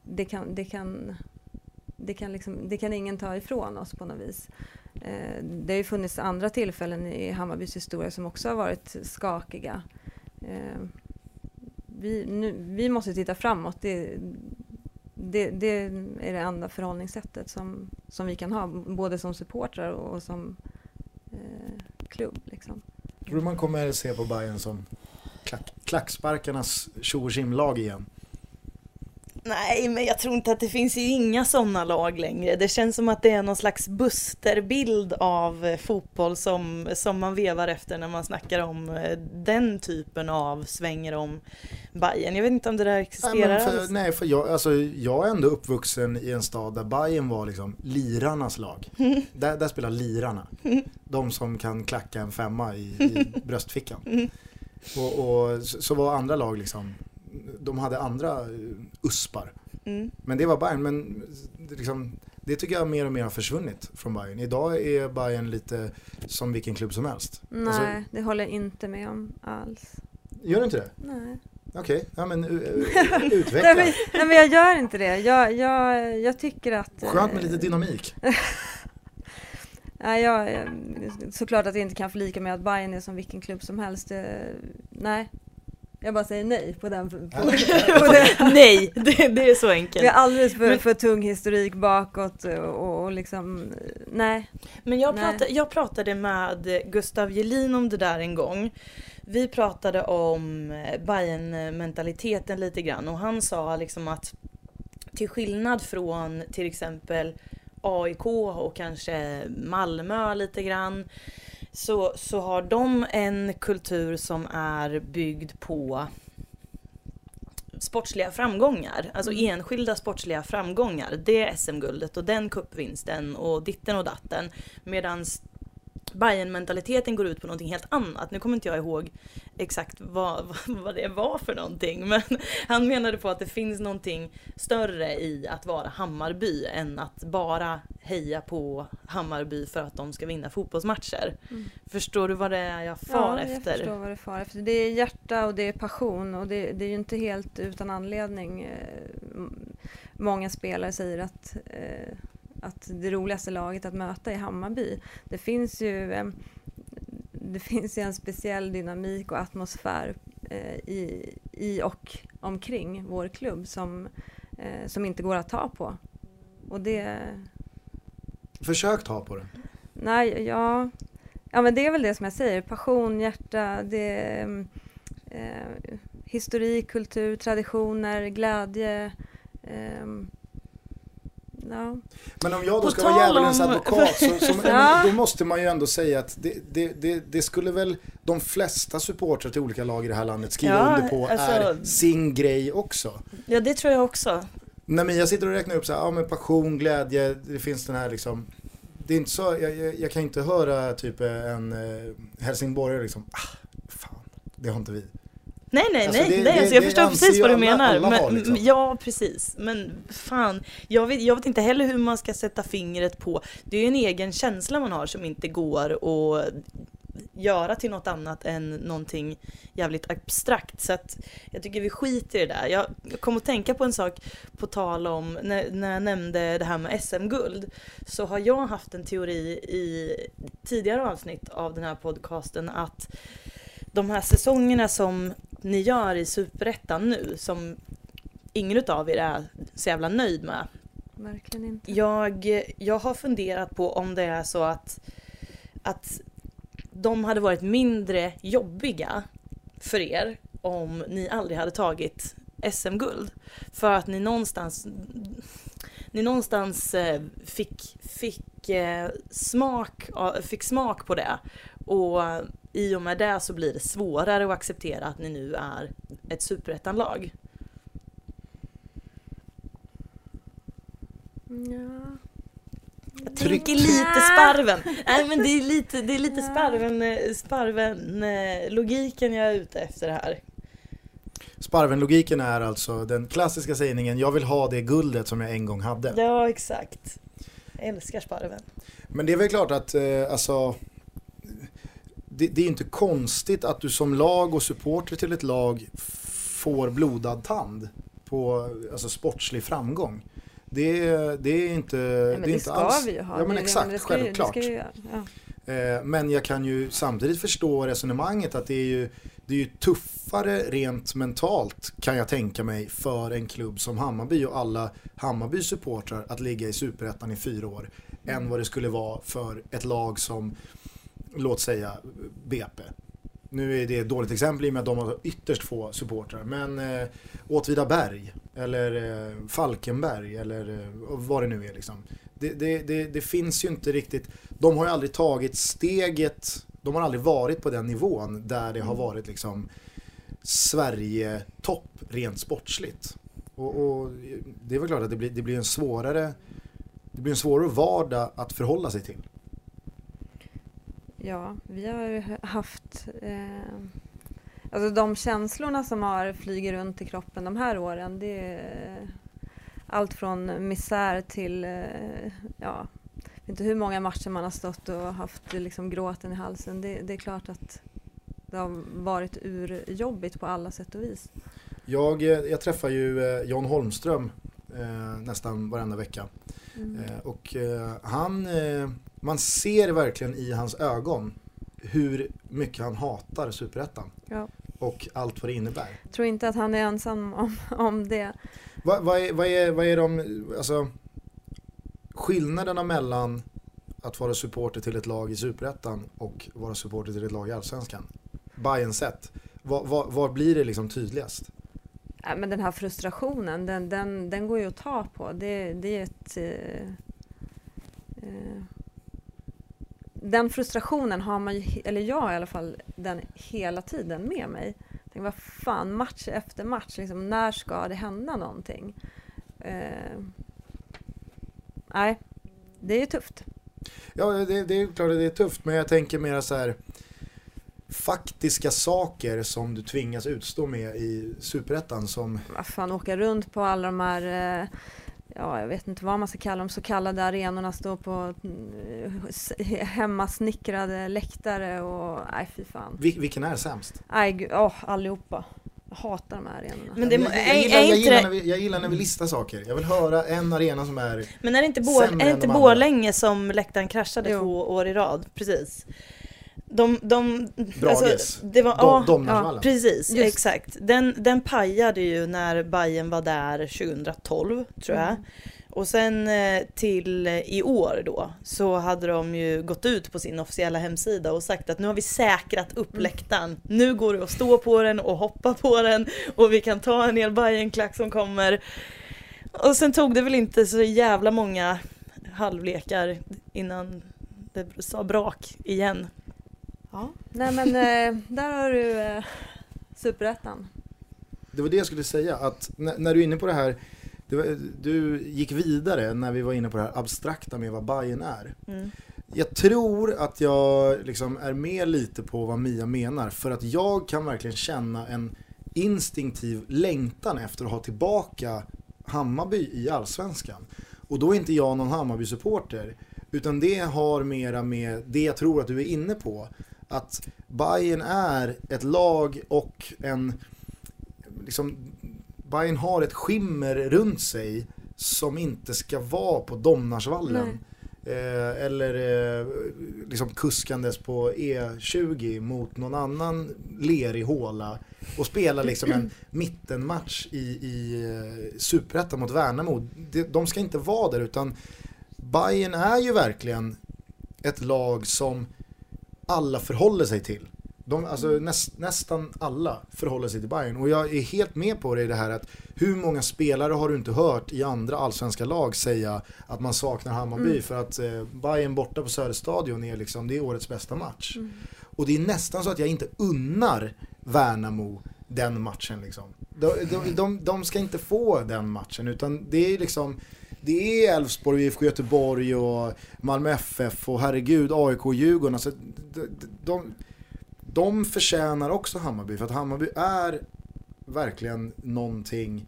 det kan, det kan, det kan, liksom, det kan ingen ta ifrån oss på något vis. Eh, det har ju funnits andra tillfällen i Hammarbys historia som också har varit skakiga. Eh, vi, nu, vi måste titta framåt. Det, det, det är det enda förhållningssättet som, som vi kan ha, både som supportrar och som eh, klubb. Liksom. Tror du man kommer se på Bayern som klack, klacksparkarnas tjo och lag igen? Nej, men jag tror inte att det finns ju inga sådana lag längre. Det känns som att det är någon slags busterbild av eh, fotboll som, som man vevar efter när man snackar om eh, den typen av svänger om Bayern. Jag vet inte om det där Nej, existerar men för, alls. nej, för jag, alltså, jag är ändå uppvuxen i en stad där Bayern var liksom lirarnas lag. Där, där spelar lirarna. De som kan klacka en femma i, i bröstfickan. Och, och så, så var andra lag liksom, de hade andra eh, uspar. Mm. Men det var Bayern, men det, liksom, det tycker jag mer och mer har försvunnit från Bayern. Idag är Bayern lite som vilken klubb som helst. Nej, Alltså- det håller jag inte med om alls. Gör du inte det? Nej. Okej, ja men uh, Nej, utveckla. men, nej men jag gör inte det. Jag, jag, jag tycker att... eh, Skönt med lite dynamik. Nej, jag, eh, såklart att jag inte kan förlika med att Bayern är som vilken klubb som helst. Nej. Jag bara säger nej på den. På, på det. Nej, det, det är så enkelt. Vi har alldeles för, Men- för tung historik bakåt och, och liksom, nej. Men jag Nej. pratade, jag pratade med Gustav Gelin om det där en gång. Vi pratade om bayern mentaliteten lite grann och han sa liksom att till skillnad från till exempel AIK och kanske Malmö lite grann så, så har de en kultur som är byggd på sportsliga framgångar, alltså Mm. enskilda sportsliga framgångar. Det är SM-guldet och den kuppvinsten och ditten och datten. Medans bayern mentaliteten går ut på någonting helt annat. Nu kommer inte jag ihåg exakt vad, vad det var för någonting. Men han menade på att det finns någonting större i att vara Hammarby än att bara heja på Hammarby för att de ska vinna fotbollsmatcher. Mm. Förstår du vad det är jag far ja, jag efter? förstår vad du far efter. Det är hjärta och det är passion och det, det är ju inte helt utan anledning. eh, Många spelare säger att, eh, att det roligaste laget att möta är Hammarby. Det finns ju eh, det finns ju en speciell dynamik och atmosfär eh, i, i och omkring vår klubb som, eh, som inte går att ta på. Och det, Försök ta på det. Nej, ja, ja men det är väl det som jag säger. Passion, hjärta, det är eh, historik, kultur, traditioner, glädje. ehm, ja. Men om jag då ska vara djävulens om- advokat så, så Ja. då måste man ju ändå säga att det, det, det, det skulle väl de flesta supportrar till olika lag i det här landet skriva Ja, under på alltså- är sin grej också. Ja det tror jag också. När Mia sitter och räknar upp så här, ja men passion, glädje, det finns den här liksom det är inte så, jag, jag, jag kan inte höra typ en eh, helsingborgare liksom, ah, fan, det har inte vi. Nej nej Alltså, nej, det- nej det- alltså jag det förstår anser precis vad du alla- menar. alla men, liksom. Ja precis, men fan, jag vet, jag vet inte heller hur man ska sätta fingret på, det är ju en egen känsla man har som inte går att göra till något annat än någonting jävligt abstrakt. Så att jag tycker vi skiter i det där. Jag kom att tänka på en sak på tal om, när, när jag nämnde det här med SM-guld, så har jag haft en teori i tidigare avsnitt av den här podcasten att de här säsongerna som ni gör i Superettan nu, som ingen utav er är så jävla nöjd med. Verkligen inte. Jag, jag har funderat på om det är så att, att de hade varit mindre jobbiga för er om ni aldrig hade tagit SM-guld. För att ni någonstans, ni någonstans eh, fick, fick, eh, smak, av- fick smak på det. Och i och med det så blir det svårare att acceptera att ni nu är ett superettanlag. Ja. Jag Tryck. tänker lite sparven. Nej men det är lite, det är lite sparven, eh, sparven logiken jag är ute efter här. Sparven-logiken är alltså den klassiska sägningen, jag vill ha det guldet som jag en gång hade. Ja exakt. Jag älskar sparven. Men det är väl klart att, eh, alltså, det, det är inte konstigt att du som lag och supporter till ett lag får blodad tand på alltså, sportslig framgång. Det, det är inte, Nej, det men är det inte ska alls. vi ju ha. Ja men Det- exakt, det ska det självklart. ska ju- ja. Eh, Men jag kan ju samtidigt förstå resonemanget att det är ju, det är ju tuffare rent mentalt kan jag tänka mig för en klubb som Hammarby och alla Hammarby supportrar att ligga i superettan i fyra år än vad det skulle vara för ett lag som, låt säga BP. Nu är det ett dåligt exempel i och med att de har ytterst få supportrar men eh, Åtvidaberg eller eh, Falkenberg eller eh, vad det nu är liksom. Det, det, det, det finns ju inte riktigt, de har ju aldrig tagit steget, de har aldrig varit på den nivån där det har varit liksom Sverige-topp rent sportsligt. Och, och det är väl klart att det blir, det blir en svårare det blir en svårare vardag att förhålla sig till. Ja, vi har haft eh, Alltså de känslorna som har flugit runt i kroppen de här åren det är allt från misär till, eh, ja, jag vet inte hur många matcher man har stått och haft liksom gråten i halsen. Det, det är klart att det har varit urjobbigt på alla sätt och vis. Jag, eh, jag träffar ju eh, John Holmström eh, nästan varenda vecka. Mm. Eh, och eh, han, eh, man ser verkligen i hans ögon hur mycket han hatar Superettan. Ja. Och allt vad det innebär. Jag tror inte att han är ensam om, om det. Vad, vad, är, vad, är, vad är de, alltså skillnaderna mellan att vara supporter till ett lag i Superettan och vara supporter till ett lag i Allsvenskan? Bayern sett. Vad, vad, vad blir det liksom tydligast? Äh, men den här frustrationen, den, den, den går ju att ta på. Det, det är ett... Eh, eh, den frustrationen har man ju, eller jag i alla fall den hela tiden med mig. Tänk, vad fan, match efter match, liksom, när ska det hända någonting? Eh, nej, det är ju tufft. Ja, det, det är klart att det är tufft, men jag tänker mer så här faktiska saker som du tvingas utstå med i Superettan som, Vad fan, åka runt på alla de här eh, Ja, jag vet inte vad man ska kalla dem, så kallade arenorna, stå på eh, hemmasnickrade läktare och nej fy fan. vil- vilken är sämst? Nej, åh, allihopa. Jag hatar de här arenorna. Men det, jag, jag, gillar, jag, inte gillar när vi, jag gillar när vi listar saker. Jag vill höra en arena som är men är det inte, Bor, sämre är det inte. Borlänge som läktaren kraschade Jo. två år i rad? Precis. De, de, alltså, Bragis. det var, Dom- ja, Domnarsvallen. precis, Just. exakt. Den, den pajade ju när Bayern var där 2012, tror jag. Mm. Och sen eh, till eh, i år då så hade de ju gått ut på sin officiella hemsida och sagt att nu har vi säkrat upp Mm. läktaren. Nu går det att stå på den och hoppa på den och vi kan ta en hel Bajenklack som kommer. Och sen tog det väl inte så jävla många halvlekar innan det sa brak igen. Ja. Nej men eh, där har du eh, Superettan. Det var det jag skulle säga, att när, när du är inne på det här, det var, du gick vidare när vi var inne på det här abstrakta med vad Bayern är. Mm. Jag tror att jag liksom är med lite på vad Mia menar, för att jag kan verkligen känna en instinktiv längtan efter att ha tillbaka Hammarby i Allsvenskan. Och då är inte jag någon Hammarby-supporter, utan det har mera med det jag tror att du är inne på. Att Bayern är ett lag och en, liksom, Bayern har ett skimmer runt sig som inte ska vara på Domnarsvallen. Eh, eller eh, liksom kuskandes på E20 mot någon annan lerig håla och spela liksom en mittenmatch i, i eh, Superettan mot Värnamo. De, de ska inte vara där utan Bayern är ju verkligen ett lag som alla förhåller sig till. De, alltså näst, nästan alla förhåller sig till Bayern och jag är helt med på det i det här att hur många spelare har du inte hört i andra allsvenska lag säga att man saknar Hammarby Mm. för att eh, Bayern borta på Söderstadion är liksom, det är årets bästa match. Mm. Och det är nästan så att jag inte unnar Värnamo den matchen liksom. De, de, de, de ska inte få den matchen utan det är liksom det är Elfsborg, IFK Göteborg och Malmö FF och herregud AIK och Djurgården. Alltså, de, de, de förtjänar också Hammarby för att Hammarby är verkligen någonting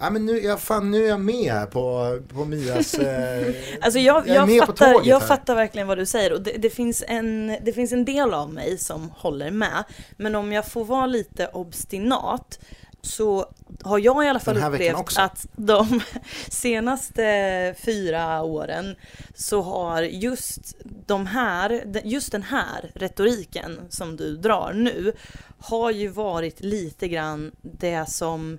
Nej men nu, jag, fan, nu är jag med här på, på Mias... Eh, Alltså jag, är jag, med på fattar, tåget jag här. fattar verkligen vad du säger och det, det, finns en, det finns en del av mig som håller med. Men om jag får vara lite obstinat så har jag i alla fall upplevt att de senaste fyra åren så har just de här, just den här retoriken som du drar nu har ju varit lite grann det som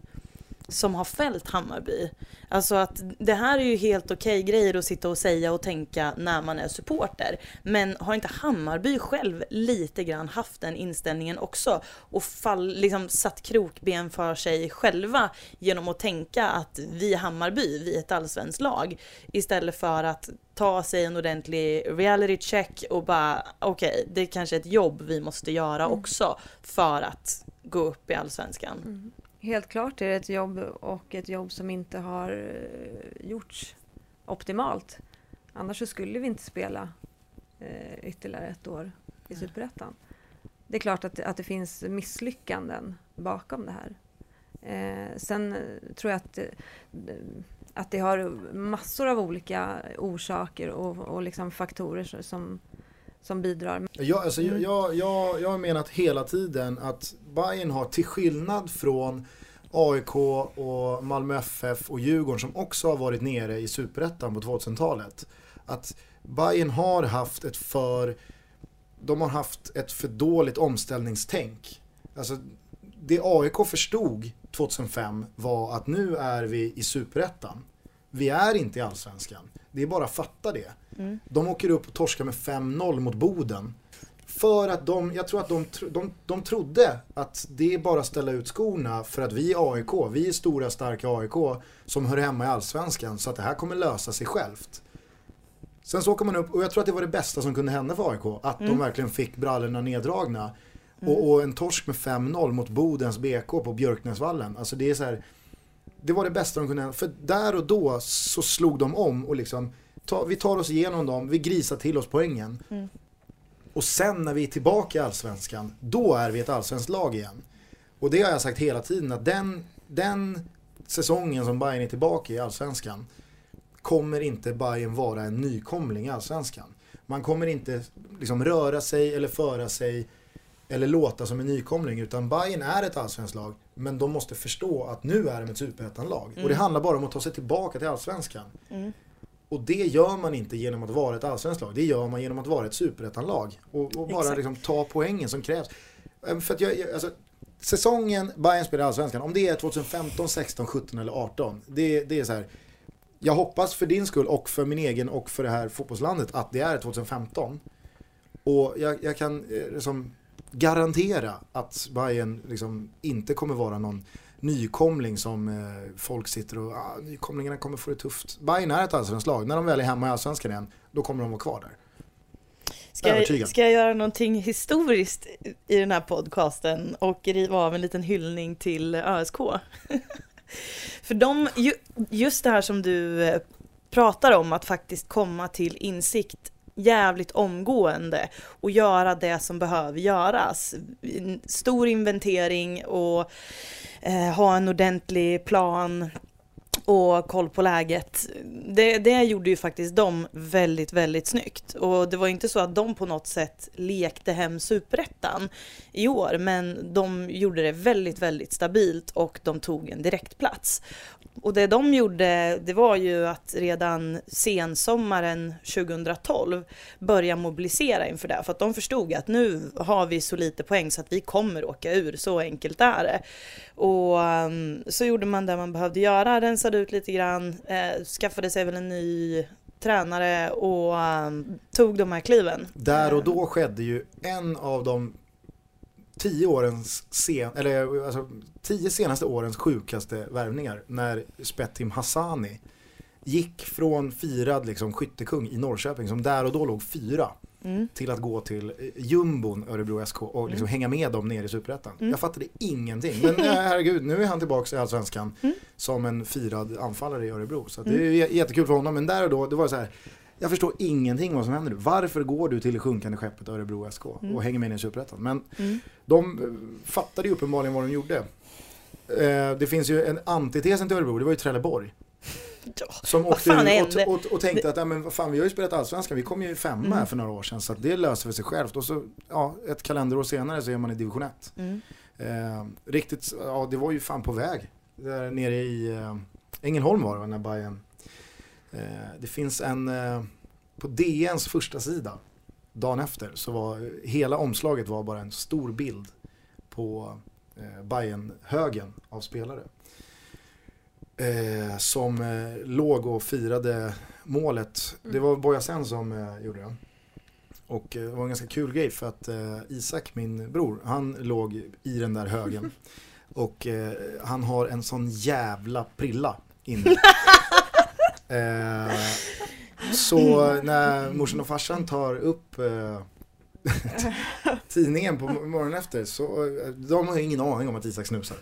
som har fällt Hammarby. Alltså att det här är ju helt okej grejer att sitta och säga och tänka när man är supporter. Men har inte Hammarby själv lite grann haft den inställningen också och fall, liksom satt krokben för sig själva genom att tänka att vi är Hammarby, vi är ett allsvenskt lag. Istället för att ta sig en ordentlig reality check och bara okej, okay, det är kanske ett jobb vi måste göra mm. också för att gå upp i allsvenskan. Mm. Helt klart är det ett jobb och ett jobb som inte har eh, gjorts optimalt. Annars så skulle vi inte spela eh, ytterligare ett år i Superettan. Det är klart att, att det finns misslyckanden bakom det här. Eh, sen tror jag att, eh, att det har massor av olika orsaker och, och liksom faktorer som, som bidrar. Jag, alltså, mm. jag, jag, jag har menat hela tiden att Bayern har till skillnad från AIK och Malmö FF och Djurgården som också har varit nere i superettan på 2000-talet. Att Bayern har haft ett för, de har haft ett för dåligt omställningstänk. Alltså det AIK förstod 2005 var att nu är vi i superettan. Vi är inte i allsvenskan. Det är bara att fatta det. Mm. De åker upp och torskar med 5-0 mot Boden. För att de, jag tror att de, de, de trodde att det är bara att ställa ut skorna för att vi är AIK, vi är stora starka AIK som hör hemma i Allsvenskan så att det här kommer lösa sig självt. Sen så åker man upp och jag tror att det var det bästa som kunde hända för AIK, att mm. de verkligen fick brallorna neddragna. Mm. Och, och, en torsk med 5-0 mot Bodens BK på Björknäsvallen. Alltså det är så här, det var det bästa de kunde hända. För där och då så slog de om och liksom, ta, vi tar oss igenom dem, vi grisar till oss poängen. Mm. Och sen när vi är tillbaka i Allsvenskan, då är vi ett allsvenskt lag igen. Och det har jag sagt hela tiden att den, den säsongen som Bayern är tillbaka i Allsvenskan kommer inte Bayern vara en nykomling i Allsvenskan. Man kommer inte liksom röra sig eller föra sig eller låta som en nykomling utan Bayern är ett allsvenskt lag men de måste förstå att nu är de ett superettanlag. Mm. Och det mm. handlar bara om att ta sig tillbaka till allsvenskan. Mm. Och det gör man inte genom att vara ett allsvenskt lag. Det gör man genom att vara ett superettanlag. Och, och bara liksom ta poängen som krävs. Ehm, för att jag, alltså, säsongen Bayern spelar allsvenskan, om det är 2015, 16, 17 eller 18. Det, det är så här. Jag hoppas för din skull och för min egen och för det här fotbollslandet att det är 2015. Och jag, jag kan eh, liksom garantera att Bayern liksom inte kommer vara någon nykomling som eh, folk sitter och, ah, nykomlingarna kommer få det tufft. Bayern är ett allsvenskt lag, när de väl är hemma i allsvenskan igen, då kommer de vara kvar där. Ska jag, ska jag göra någonting historiskt i den här podcasten och riva av en liten hyllning till ÖSK? För de, just det här som du eh, pratar om, att faktiskt komma till insikt jävligt omgående och göra det som behöver göras. Stor inventering och eh, ha en ordentlig plan och koll på läget. Det, det gjorde ju faktiskt de väldigt, väldigt snyggt. Och det var inte så att de på något sätt lekte hem superettan i år, men de gjorde det väldigt, väldigt stabilt och de tog en direktplats. Och det de gjorde, det var ju att redan sensommaren 2012 börja mobilisera inför det. För att de förstod att nu har vi så lite poäng så att vi kommer åka ur, så enkelt är det. Och um, så gjorde man det man behövde göra, rensade ut lite grann, eh, skaffade sig väl en ny tränare och um, tog de här kliven. Där och då skedde ju en av de tio årens sen, eller alltså tio senaste årens sjukaste värvningar när Spettim Hassani gick från firad liksom skyttekung i Norrköping som där och då låg fyra mm. till att gå till eh, jumbon Örebro SK och liksom mm. hänga med dem ner i Superettan. Mm. Jag fattade ingenting. Men eh, herregud, nu är han tillbaka i Allsvenskan mm. som en firad anfallare i Örebro. Så det är mm. jättekul för honom. Men där och då, det var så här jag förstår ingenting vad som händer nu. Varför går du till det sjunkande skeppet Örebro SK och mm. hänger med i Superettan? Men de eh, fattade ju uppenbarligen vad de gjorde. Det finns ju en antitesen till Örebro, det var ju Trelleborg. Som åkte ut och, och, och, tänkte att ja, men vad fan, vi har ju spelat allsvenskan, vi kom ju femma mm. här för några år sedan så det löser sig självt. Och så ja, ett kalenderår senare så är man i division 1. Mm. Eh, riktigt, ja det var ju fan på väg. Där nere i eh, Ängelholm var det när Bayern Eh, det finns en, eh, på DNs första sida dagen efter så var hela omslaget var bara en stor bild på eh, Bayern högen av spelare. Eh, som eh, låg och firade målet. Det var Bojasen som eh, gjorde det. Och eh, det var en ganska kul grej för att eh, Isak, min bror, han låg i den där högen. Och eh, han har en sån jävla prilla inne. eh, så när morsan och farsan tar upp tidningen på morgonen efter så de har ingen aning om att Isak snusar.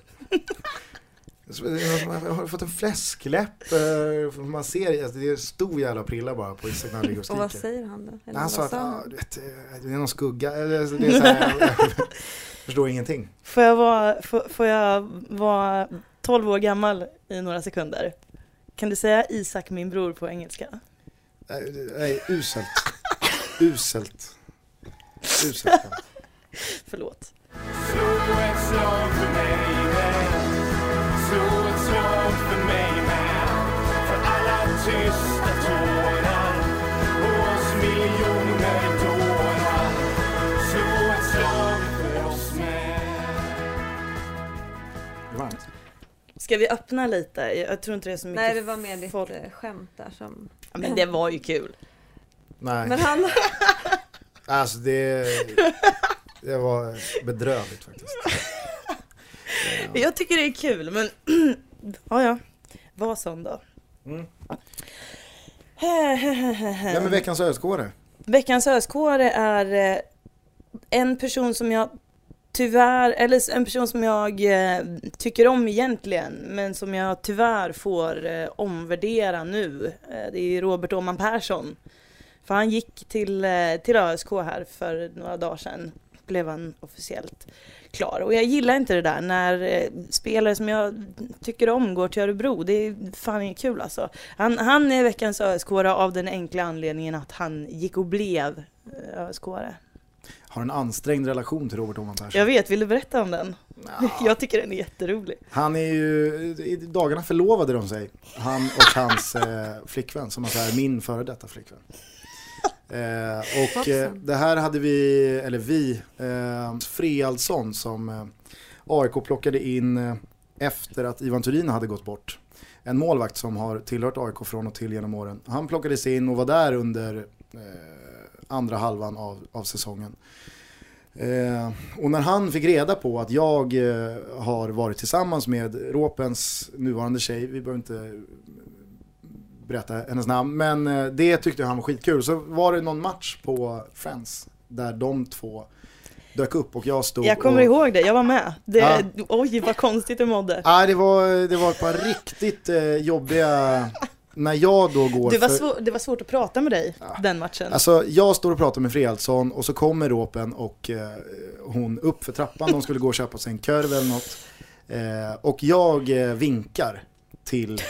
Någon som har fått en fläskläpp, eh, man ser alltså, det är stor jävla prilla bara på Isak när han ligger och Och vad skriker. säger han då? Eller han sa att ah, vet, eh, det är någon skugga, eller, alltså, det är så här, jag förstår ingenting. Får jag, vara, får, får jag vara 12 år gammal i några sekunder? Kan du säga Isak min bror på engelska? Nej, uselt. Uselt. Uselt. Förlåt. För mig med. För alla tysta tårar. Och oss miljoner dårar. Slå ett slag för oss med. Ska vi öppna lite? Jag tror inte det är så mycket Nej, det var mer ditt folk. eh, skämt där som... Ja, men det var ju kul. Nej, Men han... alltså det, det var bedrövligt faktiskt. Ja. Jag tycker det är kul men ja ja, var sån då. Mm. Ja, men veckans ölskåre. Veckans öskåre är eh, en person som jag tyvärr, eller en person som jag eh, tycker om egentligen, men som jag tyvärr får eh, omvärdera nu. Det är Robert Åhman Persson. För han gick till, till ÖSK här för några dagar sedan, blev han officiellt klar. Och jag gillar inte det där när eh, spelare som jag tycker om går till Örebro. Det är fan inget kul alltså. Han, han är veckans ösk av den enkla anledningen att han gick och blev eh, ösk Har en ansträngd relation till Robert Åhman Persson. Jag vet, vill du berätta om den? Ja. Jag tycker den är jätterolig. Han är ju, i dagarna förlovade de sig. Han och hans eh, flickvän, som alltså är min före detta flickvän. Eh, och eh, det här hade vi, eller vi, eh, Frealdsson som eh, AIK plockade in eh, efter att Ivan Turin hade gått bort. En målvakt som har tillhört AIK från och till genom åren. Han plockades in och var där under eh, andra halvan av, av säsongen. Eh, och när han fick reda på att jag eh, har varit tillsammans med Råpens nuvarande tjej, vi behöver inte berätta hennes namn, men eh, det tyckte han var skitkul. Så var det någon match på Friends där de två dök upp och jag stod Jag kommer och... ihåg det, jag var med. Det, Ja. Oj, vad konstigt du mådde. Nej, det var, det var ett par riktigt eh, jobbiga, när jag då går Det var, för... svår, det var svårt att prata med dig Ja. den matchen. Alltså jag står och pratar med Frealdsson och så kommer Råpen och eh, hon upp för trappan, de skulle gå och köpa sig en korv eller något. Eh, och jag eh, vinkar till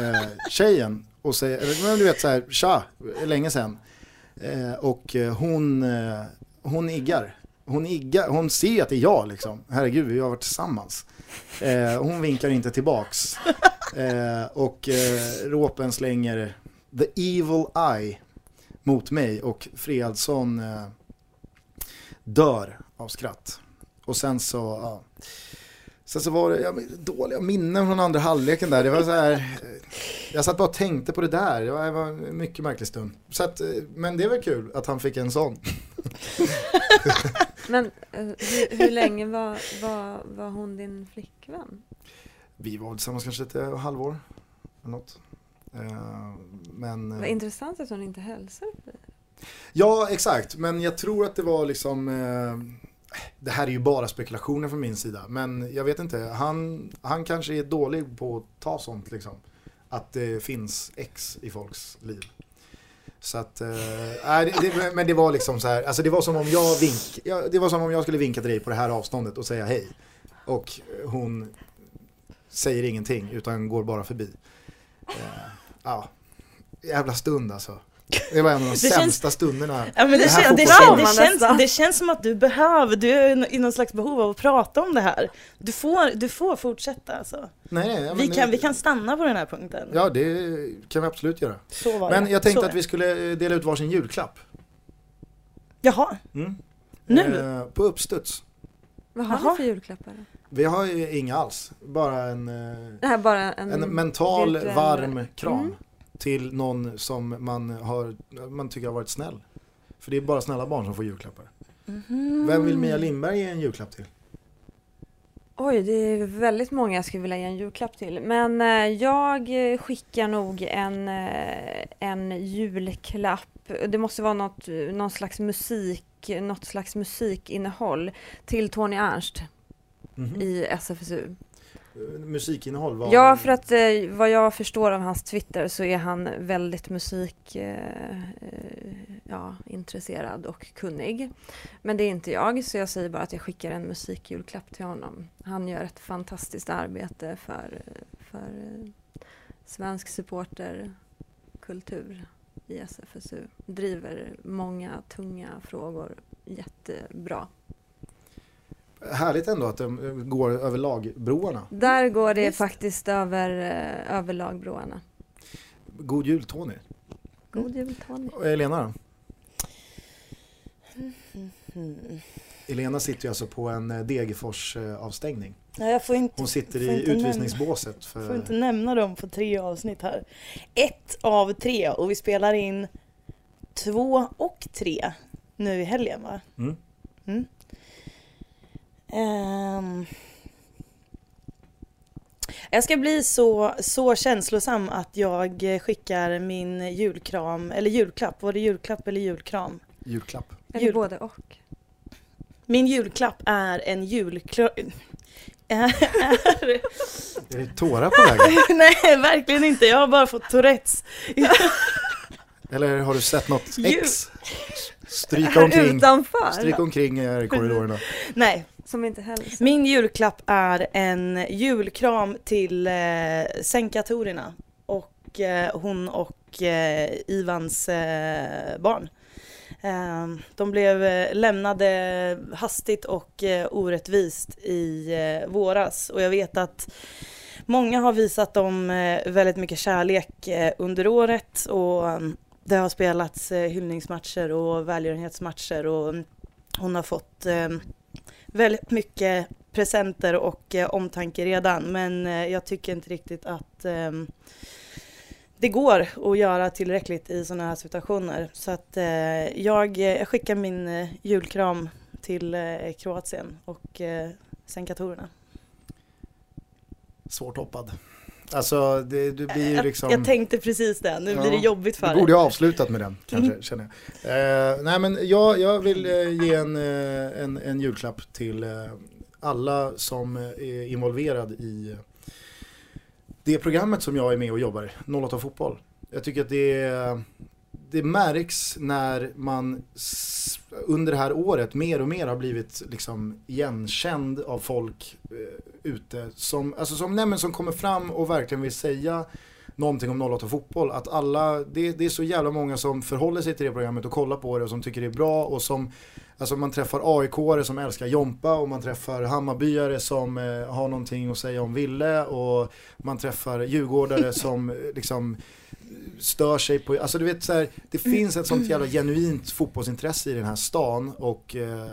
eh, tjejen och säger, men du vet så här, tja, länge sedan. Eh, och eh, hon, eh, hon iggar. Hon, iggar, hon ser att det är jag liksom. Herregud, vi har varit tillsammans. Eh, hon vinkar inte tillbaks. Eh, och eh, Råpen slänger the evil eye mot mig och Fredsson eh, dör av skratt. Och sen så, ja. Sen så var det ja, dåliga minnen från andra halvleken där. Det var så här, eh, jag satt bara och tänkte på det där. Det var, det var en mycket märklig stund. Så att, eh, men det var kul att han fick en sån. Men eh, hur, hur länge var, var, var hon din flickvän? Vi var tillsammans kanske ett halvår. Eller något. Men, Vad intressant att hon inte hälsade på dig. Ja, exakt. Men jag tror att det var liksom... Det här är ju bara spekulationer från min sida. Men jag vet inte. Han, han kanske är dålig på att ta sånt liksom. Att det finns ex i folks liv. Så att, äh, det, det, men det var liksom så här, alltså det var som om jag vink, ja, det var som om jag skulle vinka till dig på det här avståndet och säga hej. Och hon säger ingenting utan går bara förbi. Äh, ja, jävla stund alltså. Det var en av de Det känns- sämsta stunderna. Ja, men det, Det här kän, det, fotbollsplanen. kän, det, känns, det känns som att du behöver, du är i någon slags behov av att prata om det här. Du får, du får fortsätta alltså. Nej, nej, ja, Vi kan, vi kan stanna på den här punkten. Ja, det kan vi absolut göra. Så var Men det. jag tänkte Så att vi skulle eh, dela ut varsin julklapp. Jaha, Mm. Nu? Eh, på uppstuds. Vad har Jaha. ni för julklappar? Vi har ju inga alls. Bara en, eh, Det här är bara en, en mental varm kram Mm. Till någon som man, har, man tycker har varit snäll. För det är bara snälla barn som får julklappar. Mhm. Vem vill Mia Lindberg ge en julklapp till? Oj, det är väldigt många jag skulle vilja ge en julklapp till. Men eh, jag skickar nog en, eh, en julklapp. Det måste vara något, någon slags musik, något slags musikinnehåll till Tony Ernst Mhm. i SFSU. Musikinnehåll? Var... Ja, för att eh, vad jag förstår av hans Twitter så är han väldigt musikintresserad eh, eh, ja, och kunnig. Men det är inte jag, så jag säger bara att jag skickar en musikjulklapp till honom. Han gör ett fantastiskt arbete för, för eh, svensk supporterkultur i SFSU. Driver många tunga frågor jättebra. Härligt ändå att de går över lagbroarna. Där går det Visst. faktiskt över, eh, över lagbroarna. God jul Tony. God jul Tony. Och Elena då? Mm. Elena sitter ju alltså på en eh, Degerfors eh, avstängning. Nej, jag får inte, Hon sitter får i utvisningsbåset får för... inte nämna dem på tre avsnitt här. Ett av tre och vi spelar in två och tre nu i helgen va? Mm. Mm. Ehm. Jag ska bli så, så känslosam att jag skickar min julkram, eller julklapp, var det julklapp eller julkram? Julklapp. Eller Jul- både och. Min julklapp är en julkram... är, Är det tårar på vägen? nej, verkligen inte. Jag har bara fått Tourettes. Eller har du sett något ex stryka omkring, Utanför! stryka omkring i korridorerna? Nej, som inte hälsar. min julklapp är en julkram till eh, Senkatorerna och eh, hon och eh, Ivans eh, barn. Eh, de blev eh, lämnade hastigt och eh, orättvist i eh, våras och jag vet att många har visat dem eh, väldigt mycket kärlek eh, under året och ehm, det har spelats eh, hyllningsmatcher och välgörenhetsmatcher och hon har fått eh, väldigt mycket presenter och eh, omtanke redan men eh, jag tycker inte riktigt att eh, det går att göra tillräckligt i sådana här situationer. Så att eh, jag, eh, jag skickar min eh, julkram till eh, Kroatien och eh, sänkatorerna. Svårt hoppad. Alltså det, du blir Jag- liksom... Jag tänkte precis det, nu Ja, blir det jobbigt för Du dig. borde ha avslutat med den kanske, Mm. känner jag. Eh, nej men jag, jag vill eh, ge en, eh, en, en julklapp till eh, alla som är involverad i det programmet som jag är med och jobbar i, 08 Fotboll. Jag tycker att det, det märks när man under det här året mer och mer har blivit liksom igenkänd av folk eh, ute som, alltså som, nej som kommer fram och verkligen vill säga någonting om 08 fotboll. Att alla, det, det är så jävla många som förhåller sig till det programmet och kollar på det och som tycker det är bra och som Alltså man träffar aik som älskar Jompa och man träffar Hammarbyare som eh, har någonting att säga om Ville och man träffar Djurgårdare som eh, liksom stör sig på, alltså du vet så här, det finns ett sånt jävla genuint fotbollsintresse i den här stan och eh,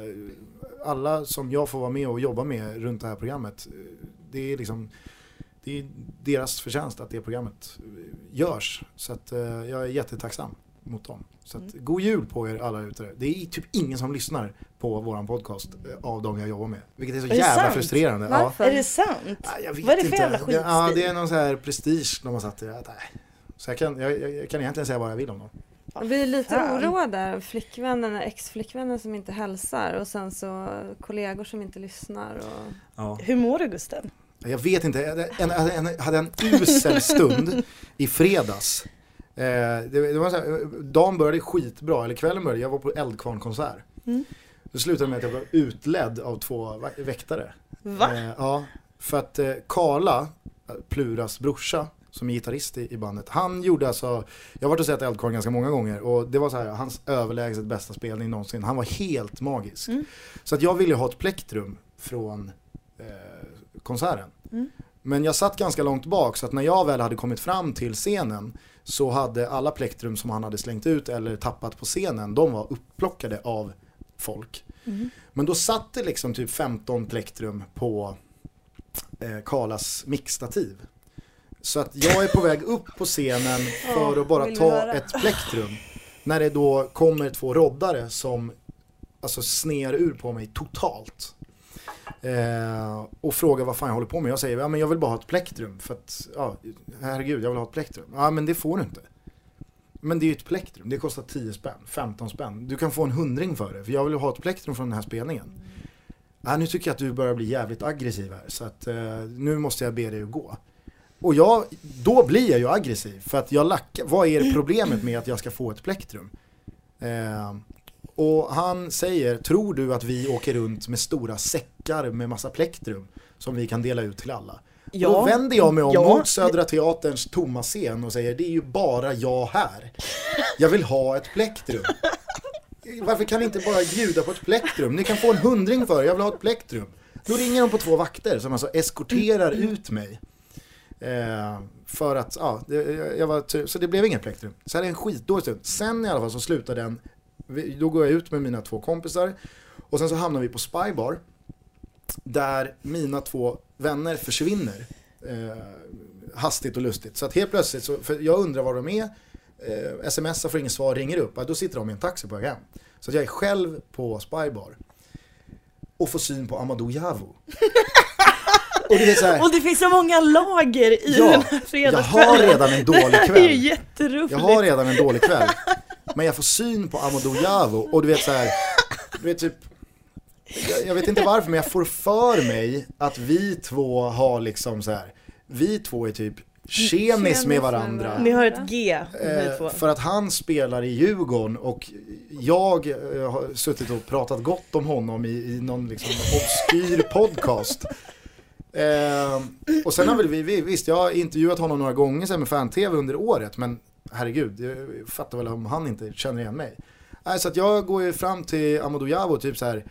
alla som jag får vara med och jobba med runt det här programmet, eh, det är liksom det är deras förtjänst att det programmet eh, görs. Så att eh, jag är jättetacksam mot dem. Så att, Mm. god jul på er alla ute. Det är typ ingen som lyssnar på våran podcast eh, av de jag jobbar med. Vilket är så Är jävla sant? frustrerande. Varför? Är det sant? Ja, Vad är det för jävla Det- Ja, skitstil? det är någon så här prestige de har satt i det. Nej. Så jag kan, jag, jag, jag kan egentligen säga vad jag vill om dem. Jag blir lite oroad där. Flickvännen, ex-flickvännen som inte hälsar och sen så kollegor som inte lyssnar. Och... Ja. Hur mår du Gusten? Jag vet inte, jag hade en, en, en, hade en usel stund i fredags. Eh, det, det var så här, dagen började skitbra, eller kvällen började, jag var på Eldkvarn-konsert. Mm. Det slutade med att jag blev utledd av två vä- väktare. Va? Eh, ja, för att eh, Karla, eh, Pluras brorsa, som är gitarrist i, i bandet, han gjorde alltså, jag har varit och sett Eldkvarn ganska många gånger och det var så här, hans överlägset bästa spelning någonsin. Han var helt magisk. Mm. Så att jag ville ha ett plektrum från eh, konserten. Mm. Men jag satt ganska långt bak så att när jag väl hade kommit fram till scenen så hade alla plektrum som han hade slängt ut eller tappat på scenen, de var upplockade av folk. Mm. Men då satt det liksom typ 15 plektrum på eh, Karlas mixstativ. Så att jag är på väg upp på scenen för att bara ta ett plektrum. När det då kommer två roddare som alltså sner ur på mig totalt. Eh, och frågar vad fan jag håller på med. Jag säger, ja men jag vill bara ha ett plektrum. För att, ja, herregud jag vill ha ett plektrum. Ja men det får du inte. Men det är ju ett plektrum, det kostar 10 spänn, 15 spänn. Du kan få en hundring för det, för jag vill ha ett plektrum från den här spelningen. Ja, nu tycker jag att du börjar bli jävligt aggressiv här, så att eh, nu måste jag be dig att gå. Och jag, då blir jag ju aggressiv, för att jag lackar, vad är problemet med att jag ska få ett plektrum? Eh, och han säger, tror du att vi åker runt med stora säckar med massa plektrum som vi kan dela ut till alla? Och då vänder jag mig om Ja. mot Södra Teaterns tomma scen och säger, det är ju bara jag här. Jag vill ha ett plektrum. Varför kan ni inte bara bjuda på ett plektrum? Ni kan få en hundring för det, jag vill ha ett plektrum. Då ringer de på två vakter som alltså eskorterar ut mig. Eh, för att, ja, det, jag var, tur- så det blev inget plektrum. Så här är en skitdålig stund. Sen i alla fall så slutar den, då går jag ut med mina två kompisar och sen så hamnar vi på Spybar. Där mina två vänner försvinner. Eh, hastigt och lustigt. Så att helt plötsligt, så, för jag undrar var de är, eh, smsar får inget svar, ringer upp, ja, då sitter de i en taxi på väg hem. Så att jag är själv på Spybar. Och får syn på Amadou Javo. och det är så här, Och det finns så många lager i Ja, den här jag fredagskvällen. har redan en dålig Det här är kväll. ju jätteroligt. Jag har redan en dålig kväll. Men jag får syn på Amadou Javo och du vet så här, du vet typ, jag, jag vet inte varför men jag får för mig att vi två har liksom så här, vi två är typ tjenis med varandra. Ni har ett G, Eh, för att han spelar i Djurgården och jag eh, har suttit och pratat gott om honom i, i någon liksom obskyr podcast. Eh, och sen har väl vi, vi, visst jag har intervjuat honom några gånger sen med fan-tv under året men herregud, jag fattar väl om han inte känner igen mig. Nej, så att jag går ju fram till Amadou Javo och typ så här.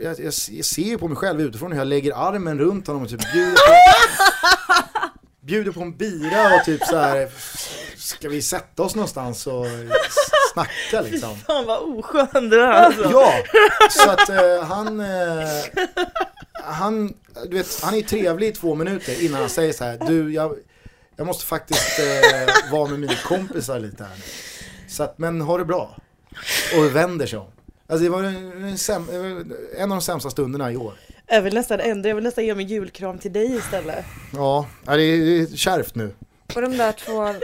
Jag, jag, jag ser ju på mig själv utifrån hur jag lägger armen runt honom och typ bjuder på, bjuder på en bira och typ så här. Ska vi sätta oss någonstans och snacka liksom? Fan vad oskön du är alltså. Ja, så att eh, han, eh, han, du vet, han är trevlig i två minuter innan han säger så här, du jag, jag måste faktiskt eh, vara med mina kompisar lite här nu. Så att, men ha det bra. Och vänder sig om. Alltså det var en, en, säm, en av de sämsta stunderna i år. Jag vill nästan ändra, jag vill nästan ge mig julkram till dig istället. Ja, det är, det är kärvt nu. Och de där två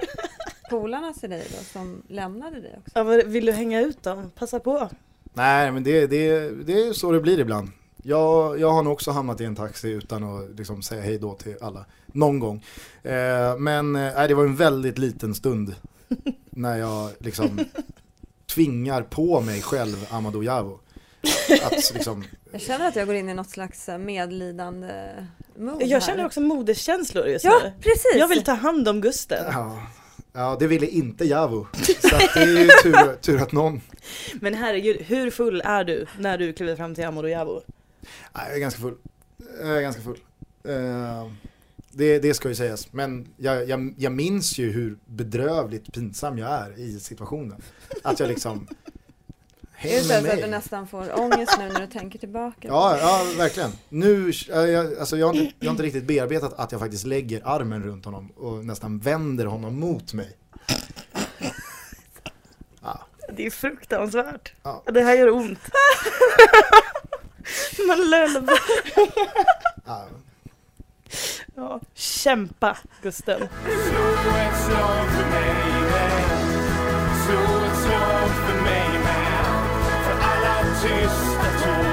polarna till dig då som lämnade dig också? Ja, vad- vill du hänga ut dem? Passa på. Nej, men det, det, det är så det blir ibland. Jag, jag har nog också hamnat i en taxi utan att liksom säga hej då till alla. Någon gång. Eh, men eh, det var en väldigt liten stund när jag liksom tvingar på mig själv Amadou Javo. Att liksom, Jag känner att jag går in i något slags eh, medlidande mood Jag känner här. också moderskänslor just Ja, nu. precis! Jag vill ta hand om Gusten. ja, ja, det ville inte Javo. Så att det är ju tur, tur att någon, Men herregud, hur full är du när du kliver fram till Amadou Javo? Nej, jag är ganska full. Jag är ganska full. Eh, det, det ska ju sägas. Men jag, jag, jag minns ju hur bedrövligt pinsam jag är i situationen. Att jag liksom... Är det Häng så att du nästan får ångest nu när du tänker tillbaka? Ja, ja, verkligen. Nu, äh, jag, alltså jag, har inte, jag har inte riktigt bearbetat att jag faktiskt lägger armen runt honom och nästan vänder honom mot mig. Ja, Det är fruktansvärt. Ja. Det här gör ont. Men lölva. ja. Ja, kämpa Gusten. Slå ett slag för mig med Slå ett slag för mig med För alla tysta tårar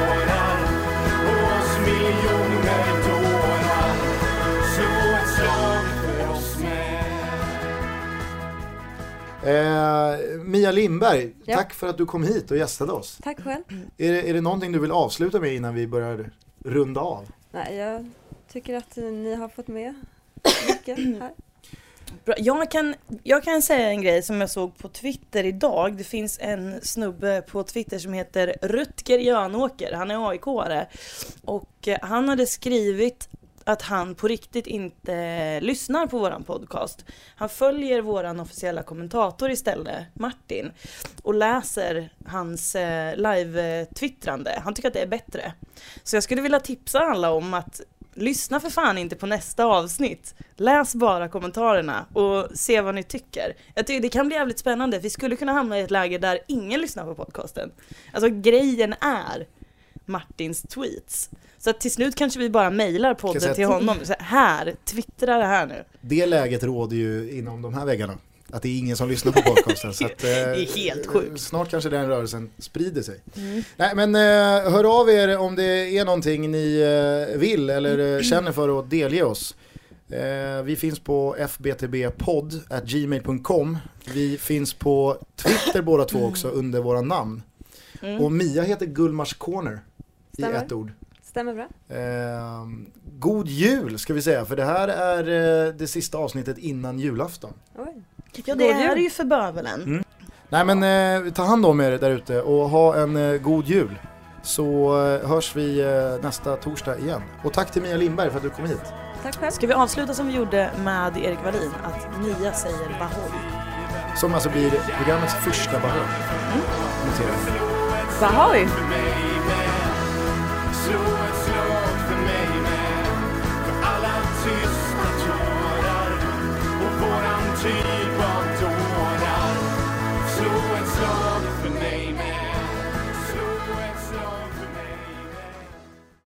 Eh, Mia Lindberg, Ja. tack för att du kom hit och gästade oss. Tack själv. Är det, är det någonting du vill avsluta med innan vi börjar runda av? Nej, jag tycker att ni har fått med mycket här. Bra. Jag, kan, jag kan säga en grej som jag såg på Twitter idag. Det finns en snubbe på Twitter som heter Rutger Jönåker. Han är AIK-are. Och eh, han hade skrivit att han på riktigt inte lyssnar på våran podcast. Han följer våran officiella kommentator istället, Martin, och läser hans eh, live-twittrande. Han tycker att det är bättre. Så jag skulle vilja tipsa alla om att lyssna för fan inte på nästa avsnitt. Läs bara kommentarerna och se vad ni tycker. Jag tycker det kan bli jävligt spännande. Vi skulle kunna hamna i ett läge där ingen lyssnar på podcasten. Alltså grejen är Martins tweets. Så att till slut kanske vi bara mailar podden säga till honom. Så här, twittra det här nu. Det läget råder ju inom de här väggarna. Att det är ingen som lyssnar på podcasten. så att, eh, Det är helt sjukt. Snart kanske den rörelsen sprider sig. Nej men eh, hör av er om det är någonting ni eh, vill eller eh, känner för att delge oss. Eh, vi finns på fbtbpodd.gmail.com. Vi finns på Twitter båda två också under våra namn. Mm. Och Mia heter Gullmars Corner i ett ord. Stämmer bra. Eh, god jul ska vi säga, för det här är eh, det sista avsnittet innan julafton. Oj. Ja det är ju för bövelen. Mm. Nej men eh, ta hand om er där ute och ha en eh, god jul. Så eh, hörs vi eh, nästa torsdag igen. Och tack till Mia Lindberg för att du kom hit. Tack själv. Ska vi avsluta som vi gjorde med Erik Wallin? Att Mia säger Bahoy. Som alltså blir programmets första. Bahoy! för mig team.